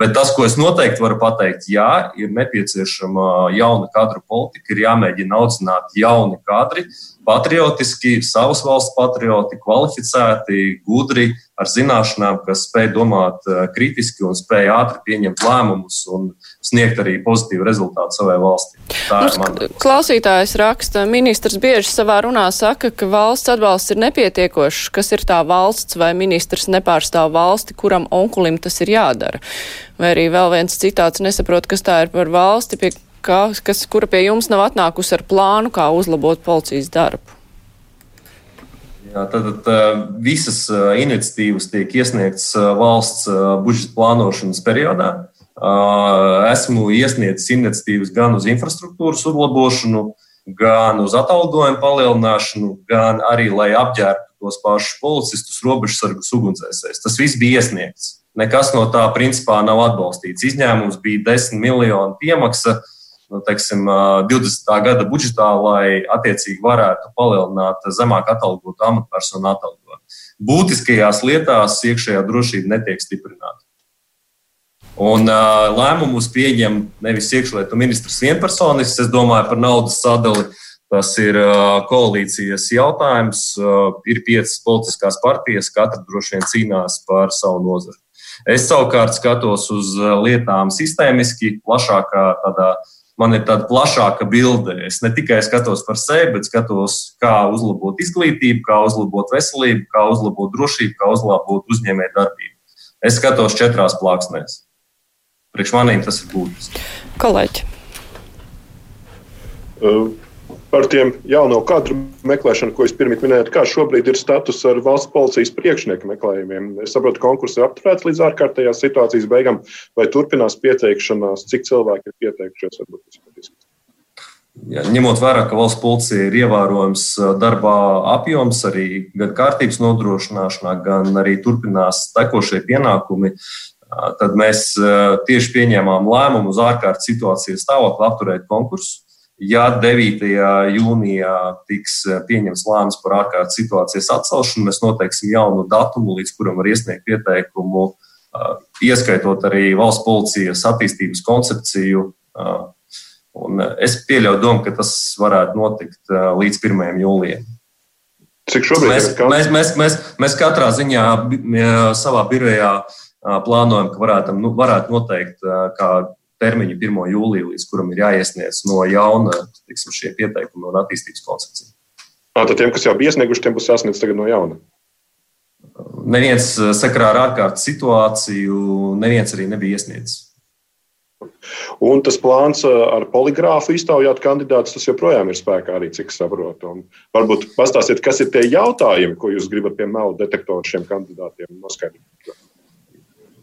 Bet tas, ko es noteikti varu pateikt, jā, ir nepieciešama jauna kadru politika, ir jāmēģina audzināt jauni kadri, patriotiski, savas valsts patrioti, kvalificēti, gudri, ar zināšanām, kas spēj domāt eh, kritiski un spēj ātri pieņemt lēmumus un sniegt arī pozitīvu rezultātu savai valstī. Tā Mums. Klausītājs raksta, ministrs bieži savā runā saka, ka valsts atbalsts ir nepietiekošs. Kas ir tā valsts vai ministrs nepārstāv valsti, kuram onkulim tas ir jādara? Vai arī vēl viens citāts nesaprot, kas tā ir par valsti, pie, kā, kas, kura pie jums nav atnākusi ar plānu, kā uzlabot policijas darbu? Jā, tad, tad visas iniciatīvas tiek iesniegtas valsts budžeta plānošanas periodā. Esmu iesniedzis iniciatīvas gan uz infrastruktūras uzlabošanu, gan uz atalgojumu palielināšanu, gan arī, lai apģērbtu tos pašus policistus, robežsargus, ugunsdzēsējus. Tas viss bija iesniegts. Nekas no tā principā nav atbalstīts. Izņēmums bija 10 miljonu piemaksa nu, teiksim, 20. gada budžetā, lai attiecīgi varētu palielināt zemāk atalgotu amatpersonu atalgojumu. Būtiskajās lietās iekšējā drošība netiek stiprināta. Un uh, lēmumus pieņem nevis iekšlietu ministrs vienpersonis, es domāju par naudas sadali. Tas ir uh, koalīcijas jautājums. Uh, ir piecas politiskās partijas, katra droši vien cīnās par savu nozari. Es savukārt skatos uz lietām sistēmiski, plašākā tādā uh, man ir tāda plašāka bilde. Es ne tikai skatos par sevi, bet skatos, kā uzlabot izglītību, kā uzlabot veselību, kā uzlabot drošību, kā uzlabot uzņēmēju darbību. Es skatos četrās plāksnēs. Priekš maniem tas ir būtiski. Kolēģi. Uh par tiem jauno kadru meklēšanu, ko jūs pirmie minējāt, kā šobrīd ir status ar valsts policijas priekšnieku meklējumiem. Es saprotu, ka konkurss ir apturēts līdz ārkārtējās situācijas beigām, vai turpinās pieteikšanās, cik cilvēki ir pieteikušies. Ja, ņemot vērā, ka valsts policija ir ievērojams darbā apjoms, arī gan kārtības nodrošināšanā, gan arī turpinās tekošie pienākumi, tad mēs tieši pieņēmām lēmumu uz ārkārtas situācijas stāvokli apturēt konkursu. Ja 9. jūnijā tiks eh, pieņemts lēmums par ārkārtas situācijas atcelšanu, mēs noteiksim jaunu datumu, līdz kuram var iesniegt pieteikumu, eh, ieskaitot arī valsts policijas attīstības koncepciju. Eh, un es pieļauju domu, ka tas varētu notikt līdz 1. jūlijam. Cik šobrīd mēs, ir? Mēs, mēs, mēs, mēs katrā ziņā savā birojā plānojam, ka varētu, nu, varētu noteikt, kā termiņu 1. jūlijā, līdz kuram ir jāiesniedz no jauna tiksim, šie pieteikumi un attīstības koncepcija. Tad tiem, kas jau bija iesnieguši, tiem būs jāsniedz tagad no jauna. Neviens sakarā ar ārkārtas situāciju, neviens arī nebija iesniedzis. Un tas plāns ar poligrāfu iztaujāt kandidātus, tas joprojām ir spēkā arī, cik saprotu. Un varbūt pastāstiet, kas ir tie jautājumi, ko jūs gribat pie melu detektoru šiem kandidātiem noskaidrot.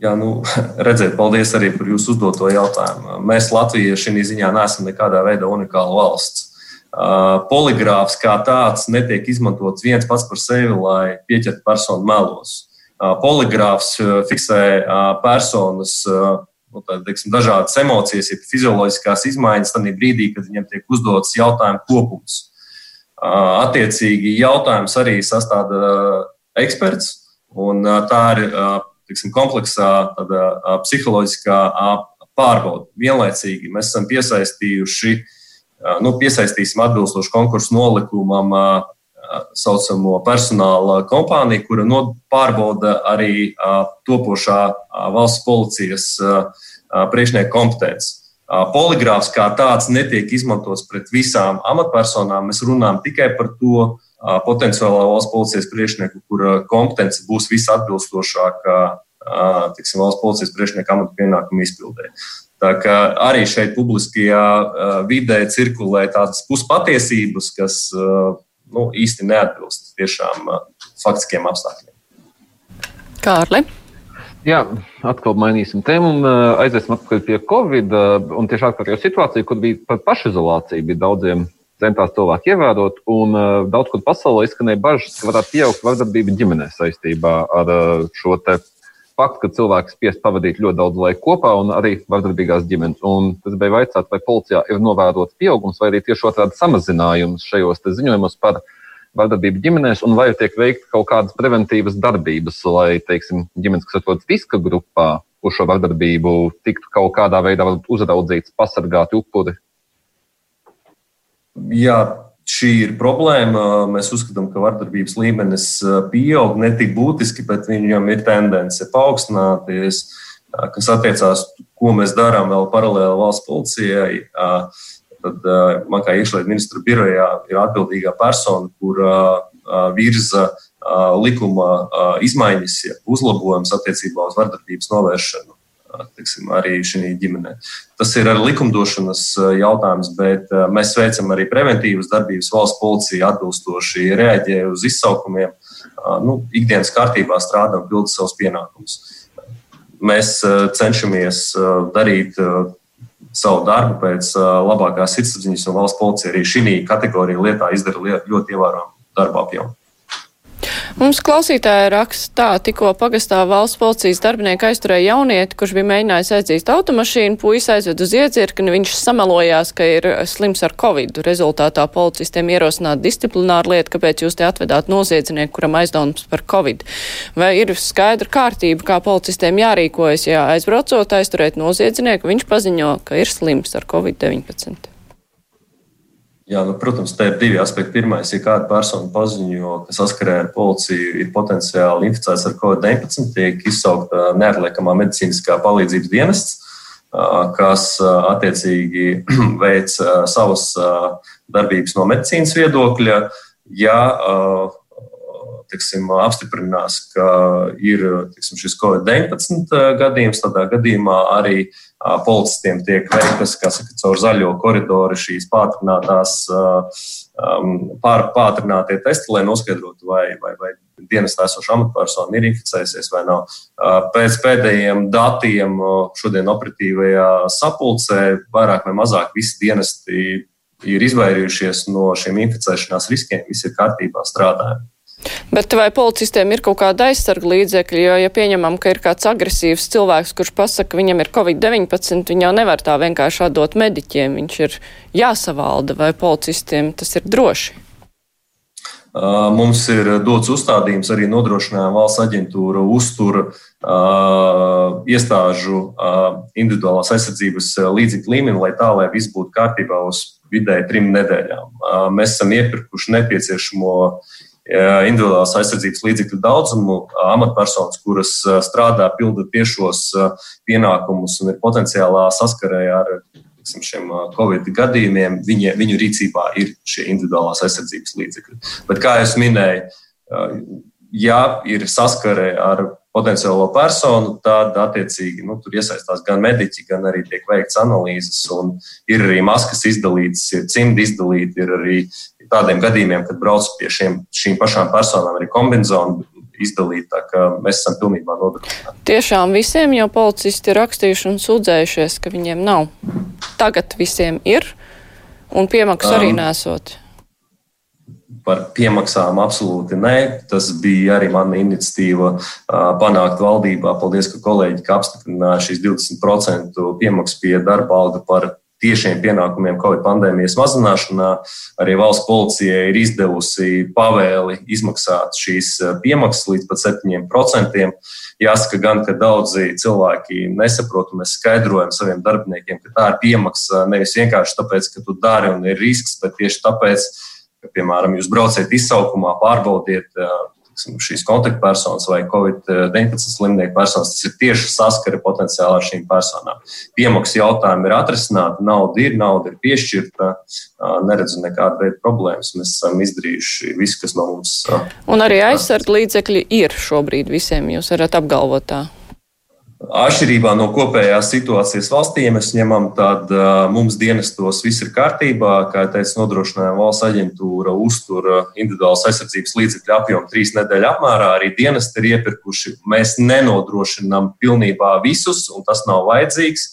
Jā, nu, redziet, paldies arī par jūsu uzdoto jautājumu. Mēs Latvijā šī ziņā neesam nekādā veidā unikāla valsts. Poligrāfs kā tāds netiek izmantots viens pats par sevi, lai pieķertu personu melos. Poligrāfs fiksē personas nu, tā, teiksim, dažādas emocijas, ir fizioloģiskās izmaiņas, tad brīdī, kad viņam tiek uzdots jautājumu kopums. Attiecīgi, jautājums arī sastāda eksperts, un tā ir teiksim, kompleksā tāda, psiholoģiskā pārbauda. Vienlaicīgi mēs esam piesaistījuši, nu, piesaistīsim atbilstoši konkursu nolikumam saucamo personāla kompāniju, kura pārbauda arī topošā valsts policijas priekšnieku kompetenci. Poligrāfs kā tāds netiek izmantots pret visām amatpersonām. Mēs runājam tikai par to potenciālā valsts policijas priekšnieku, kura kompetence būs visatbilstošākā tiksim, valsts policijas priekšnieka amata pienākumu izpildē. Tā kā arī šeit publiskajā vidē cirkulē tādas puspatiesības, kas nu, īsti neatbilst tiešām faktiskiem apstākļiem. Kārli. Jā, atkal mainīsim tēmu un aiziesim atpakaļ pie Covid. Un tieši ārkārtējo situāciju, kur bija par pašizolāciju, bija daudziem centās cilvēki ievērot, un daudz kur pasaulē izskanēja bažas, ka varētu pieaugt vardarbība ģimenē saistībā ar šo te faktu, ka cilvēks spiest pavadīt ļoti daudz laika kopā un arī vardarbīgās ģimenes. Un tas bija vaicāt, vai policijā ir novērots pieaugums vai arī tieši otrādi samazinājums šajos ziņojumos par vardarbību ģimenēs, un vai tiek veikta kaut kādas preventīvas darbības, lai, teiksim, ģimenes, kas atrodas riska grupā, uz šo vardarbību tiktu kaut kādā veidā uzraudzīts, pasargāti upuri? Jā, šī ir problēma. Mēs uzskatām, ka vardarbības līmenis pieaug ne tik būtiski, bet viņam ir tendence paaugstināties, kas attiecās, ko mēs darām vēl paralēli valsts policijai. Tad man kā iekšlietu ministra birojā ir atbildīgā persona, kur virza likuma izmaiņas, uzlabojums attiecībā uz vardarbības novēršanu tiksim, arī šī ģimenē. Tas ir arī likumdošanas jautājums, bet mēs veicam arī preventīvas darbības. Valsts policija atbilstoši reaģē uz izsaukumiem, nu, ikdienas kārtībā strādā un pilda savus pienākumus. Mēs cenšamies darīt savu darbu pēc labākās sirdsapziņas, un valsts policija arī šī kategorija lietā izdara ļoti ievērojamu darbu apjomu. Mums klausītāja raksta tā, tikko pagastā valsts policijas darbinieki aizturēja jaunieti, kurš bija mēģinājis aizdzīt automašīnu, puisi aizved uz iedzirkni, viņš samelojās, ka ir slims ar covid. Rezultātā policistiem ierosināt disciplināru lietu, kāpēc jūs te atvedāt noziedznieku, kuram aizdomas par covid. Vai ir skaidra kārtība, kā policistiem jārīkojas, ja aizbraucot aizturēt noziedznieku, viņš paziņo, ka ir slims ar covid-19? Jā, nu, protams, te ir divi aspekti. Pirmais, ja kāda persona paziņo, ka saskarē ar policiju ir potenciāli inficēts ar COVID-19, tiek izsaukta neatliekamā medicīniskā palīdzības dienests, kas attiecīgi veic savas darbības no medicīnas viedokļa. Ja tiksim, apstiprinās, ka ir tiksim, šis COVID-19 gadījums, tādā gadījumā arī policistiem tiek veiktas, kas saka, caur zaļo koridoru šīs pātrinātās, pār, pātrinātie testi, lai noskaidrotu, vai, vai, vai dienas esoša amatpersona ir inficējusies vai nav. Pēc pēdējiem datiem šodien operatīvajā sapulcē vairāk vai mazāk visi dienesti ir izvairījušies no šiem inficēšanās riskiem, visi ir kārtībā strādājumi. Bet vai policistiem ir kaut kāda aizsarga līdzekļa, jo, ja pieņemam, ka ir kāds agresīvs cilvēks, kurš pasaka, ka viņam ir covid-19, viņi jau nevar tā vienkārši atdot mediķiem, viņš ir jāsavalda, vai policistiem tas ir droši? Mums ir dots uzstādījums arī nodrošinājuma valsts aģentūra uztur uh, iestāžu uh, individuālās aizsardzības līdzekļu līmeni, lai tā, lai viss būtu kārtībā uz vidēji trim nedēļām. Uh, mēs esam iepirkuši nepieciešamo uh, individuālās aizsardzības līdzekļu daudzumu, amatpersonas, kuras strādā, pilda tiešos pienākumus un ir potenciālā saskarē ar tiksim, šiem Covid gadījumiem, viņi, viņu rīcībā ir šie individuālās aizsardzības līdzekļi. Bet, kā jau minēju, ja ir saskare ar potenciālo personu, tad attiecīgi nu, tur iesaistās gan mediķi, gan arī tiek veikts analīzes. Ir arī maskas izdalītas, ir cimdi izdalīti, ir arī tādiem gadījumiem, kad brauc pie šiem, šīm pašām personām arī kombināciju izdalīt. Tā kā mēs esam pilnībā nodrošināti. Tiešām visiem jau policisti ir rakstījuši un sūdzējušies, ka viņiem nav. Tagad visiem ir un piemaksas um, arī nesot. Par piemaksām absolūti nē. Tas bija arī mana iniciatīva panākt valdībā. Paldies, ka kolēģi ka apstiprināja šīs 20% piemaksas pie darba alga par tiešiem pienākumiem Covid pandēmijas mazināšanā. Arī valsts policija ir izdevusi pavēli izmaksāt šīs piemaksas līdz pat 7%. Jāsaka, gan, ka daudzi cilvēki nesaprot, un mēs skaidrojam saviem darbiniekiem, ka tā ir piemaksa nevis vienkārši tāpēc, ka tu dari un ir risks, bet tieši tāpēc, ka, piemēram, jūs brauciet izsaukumā, pārbaudiet šīs kontaktpersonas vai COVID-19 slimnieku personas, tas ir tieši saskara potenciāli ar šīm personām. Piemaksas jautājumi ir atrisināti, nauda ir, nauda ir piešķirta, neredzu nekādu veidu problēmas. Mēs esam izdarījuši visu, kas no mums. Un arī aizsardz līdzekļi ir šobrīd visiem, jūs varat apgalvot tā. Atšķirībā no kopējās situācijas valstī, ja mēs ņemam, tad mums dienestos viss ir kārtībā. Kā jau teicu, nodrošinājuma valsts aģentūra uztur individuālas aizsardzības līdzekļu apjomu trīs nedēļu apmērā. Arī dienesti ir iepirkuši. Mēs nenodrošinām pilnībā visus, un tas nav vajadzīgs.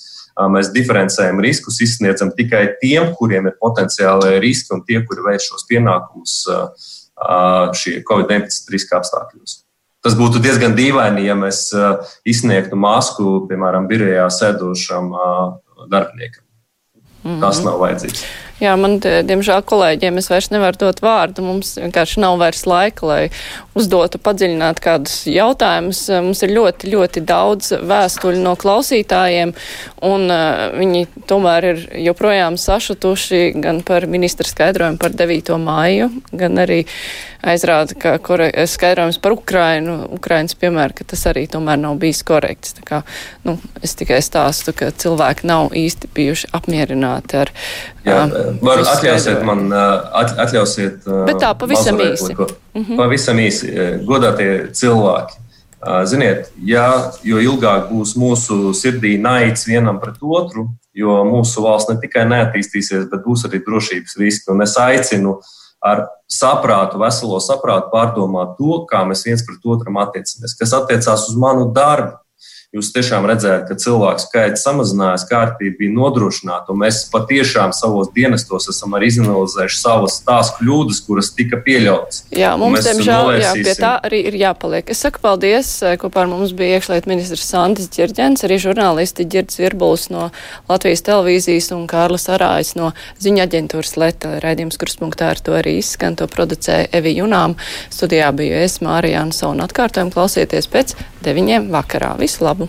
Mēs diferencējam riskus, izsniedzam tikai tiem, kuriem ir potenciāli riski un tie, kuri veic šos pienākumus šie Covid-19 riska apstākļos. Tas būtu diezgan dīvaini, ja mēs uh, izsniegtu masku, piemēram, birojā sēdošam uh, darbiniekam. Mm -hmm. Tas nav vajadzīgs. Jā, man, diemžēl, kolēģiem es vairs nevaru dot vārdu. Mums vienkārši nav vairs laika, lai uzdotu padziļināt kādus jautājumus. Mums ir ļoti, ļoti daudz vēstuļu no klausītājiem, un uh, viņi tomēr ir joprojām sašutuši gan par ministra skaidrojumu par 9. māju, gan arī aizrāda, ka skaidrojums par Ukrainu, Ukrainas piemēru, ka tas arī tomēr nav bijis korekts. Tā kā, nu, es tikai stāstu, ka cilvēki nav īsti bijuši apmierināti ar. Jā, um, Var, atļausiet man, atļausiet. Bet tā, pavisam īsi. Mm -hmm. Pavisam īsi, godātie cilvēki. Ziniet, ja, jo ilgāk būs mūsu sirdī naids vienam pret otru, jo mūsu valsts ne tikai neattīstīsies, bet būs arī drošības riski. Un es aicinu ar saprātu, veselo saprātu pārdomāt to, kā mēs viens pret otru attiecamies, kas attiecās uz manu darbu jūs tiešām redzējāt, ka cilvēku skaits samazinājās, kārtība bija nodrošināta. Mēs patiešām savos dienestos esam arī izanalizējuši savas tās kļūdas, kuras tika pieļautas. Jā, mums, diemžēl, jā, pie tā arī ir jāpaliek. Es saku paldies. Kopā ar mums bija iekšliet ministrs Sandis Ģirģens, arī žurnālisti Ģirds Virbuls no Latvijas televīzijas un Kārlis Arājs no ziņa aģentūras Leta. Raidījums kurspunktā ar to arī izskan. To producēja Evi Junām. Studijā biju es, Mārija Ansona. Atkārtojumu klausieties pēc deviņiem vakarā. Visu labu!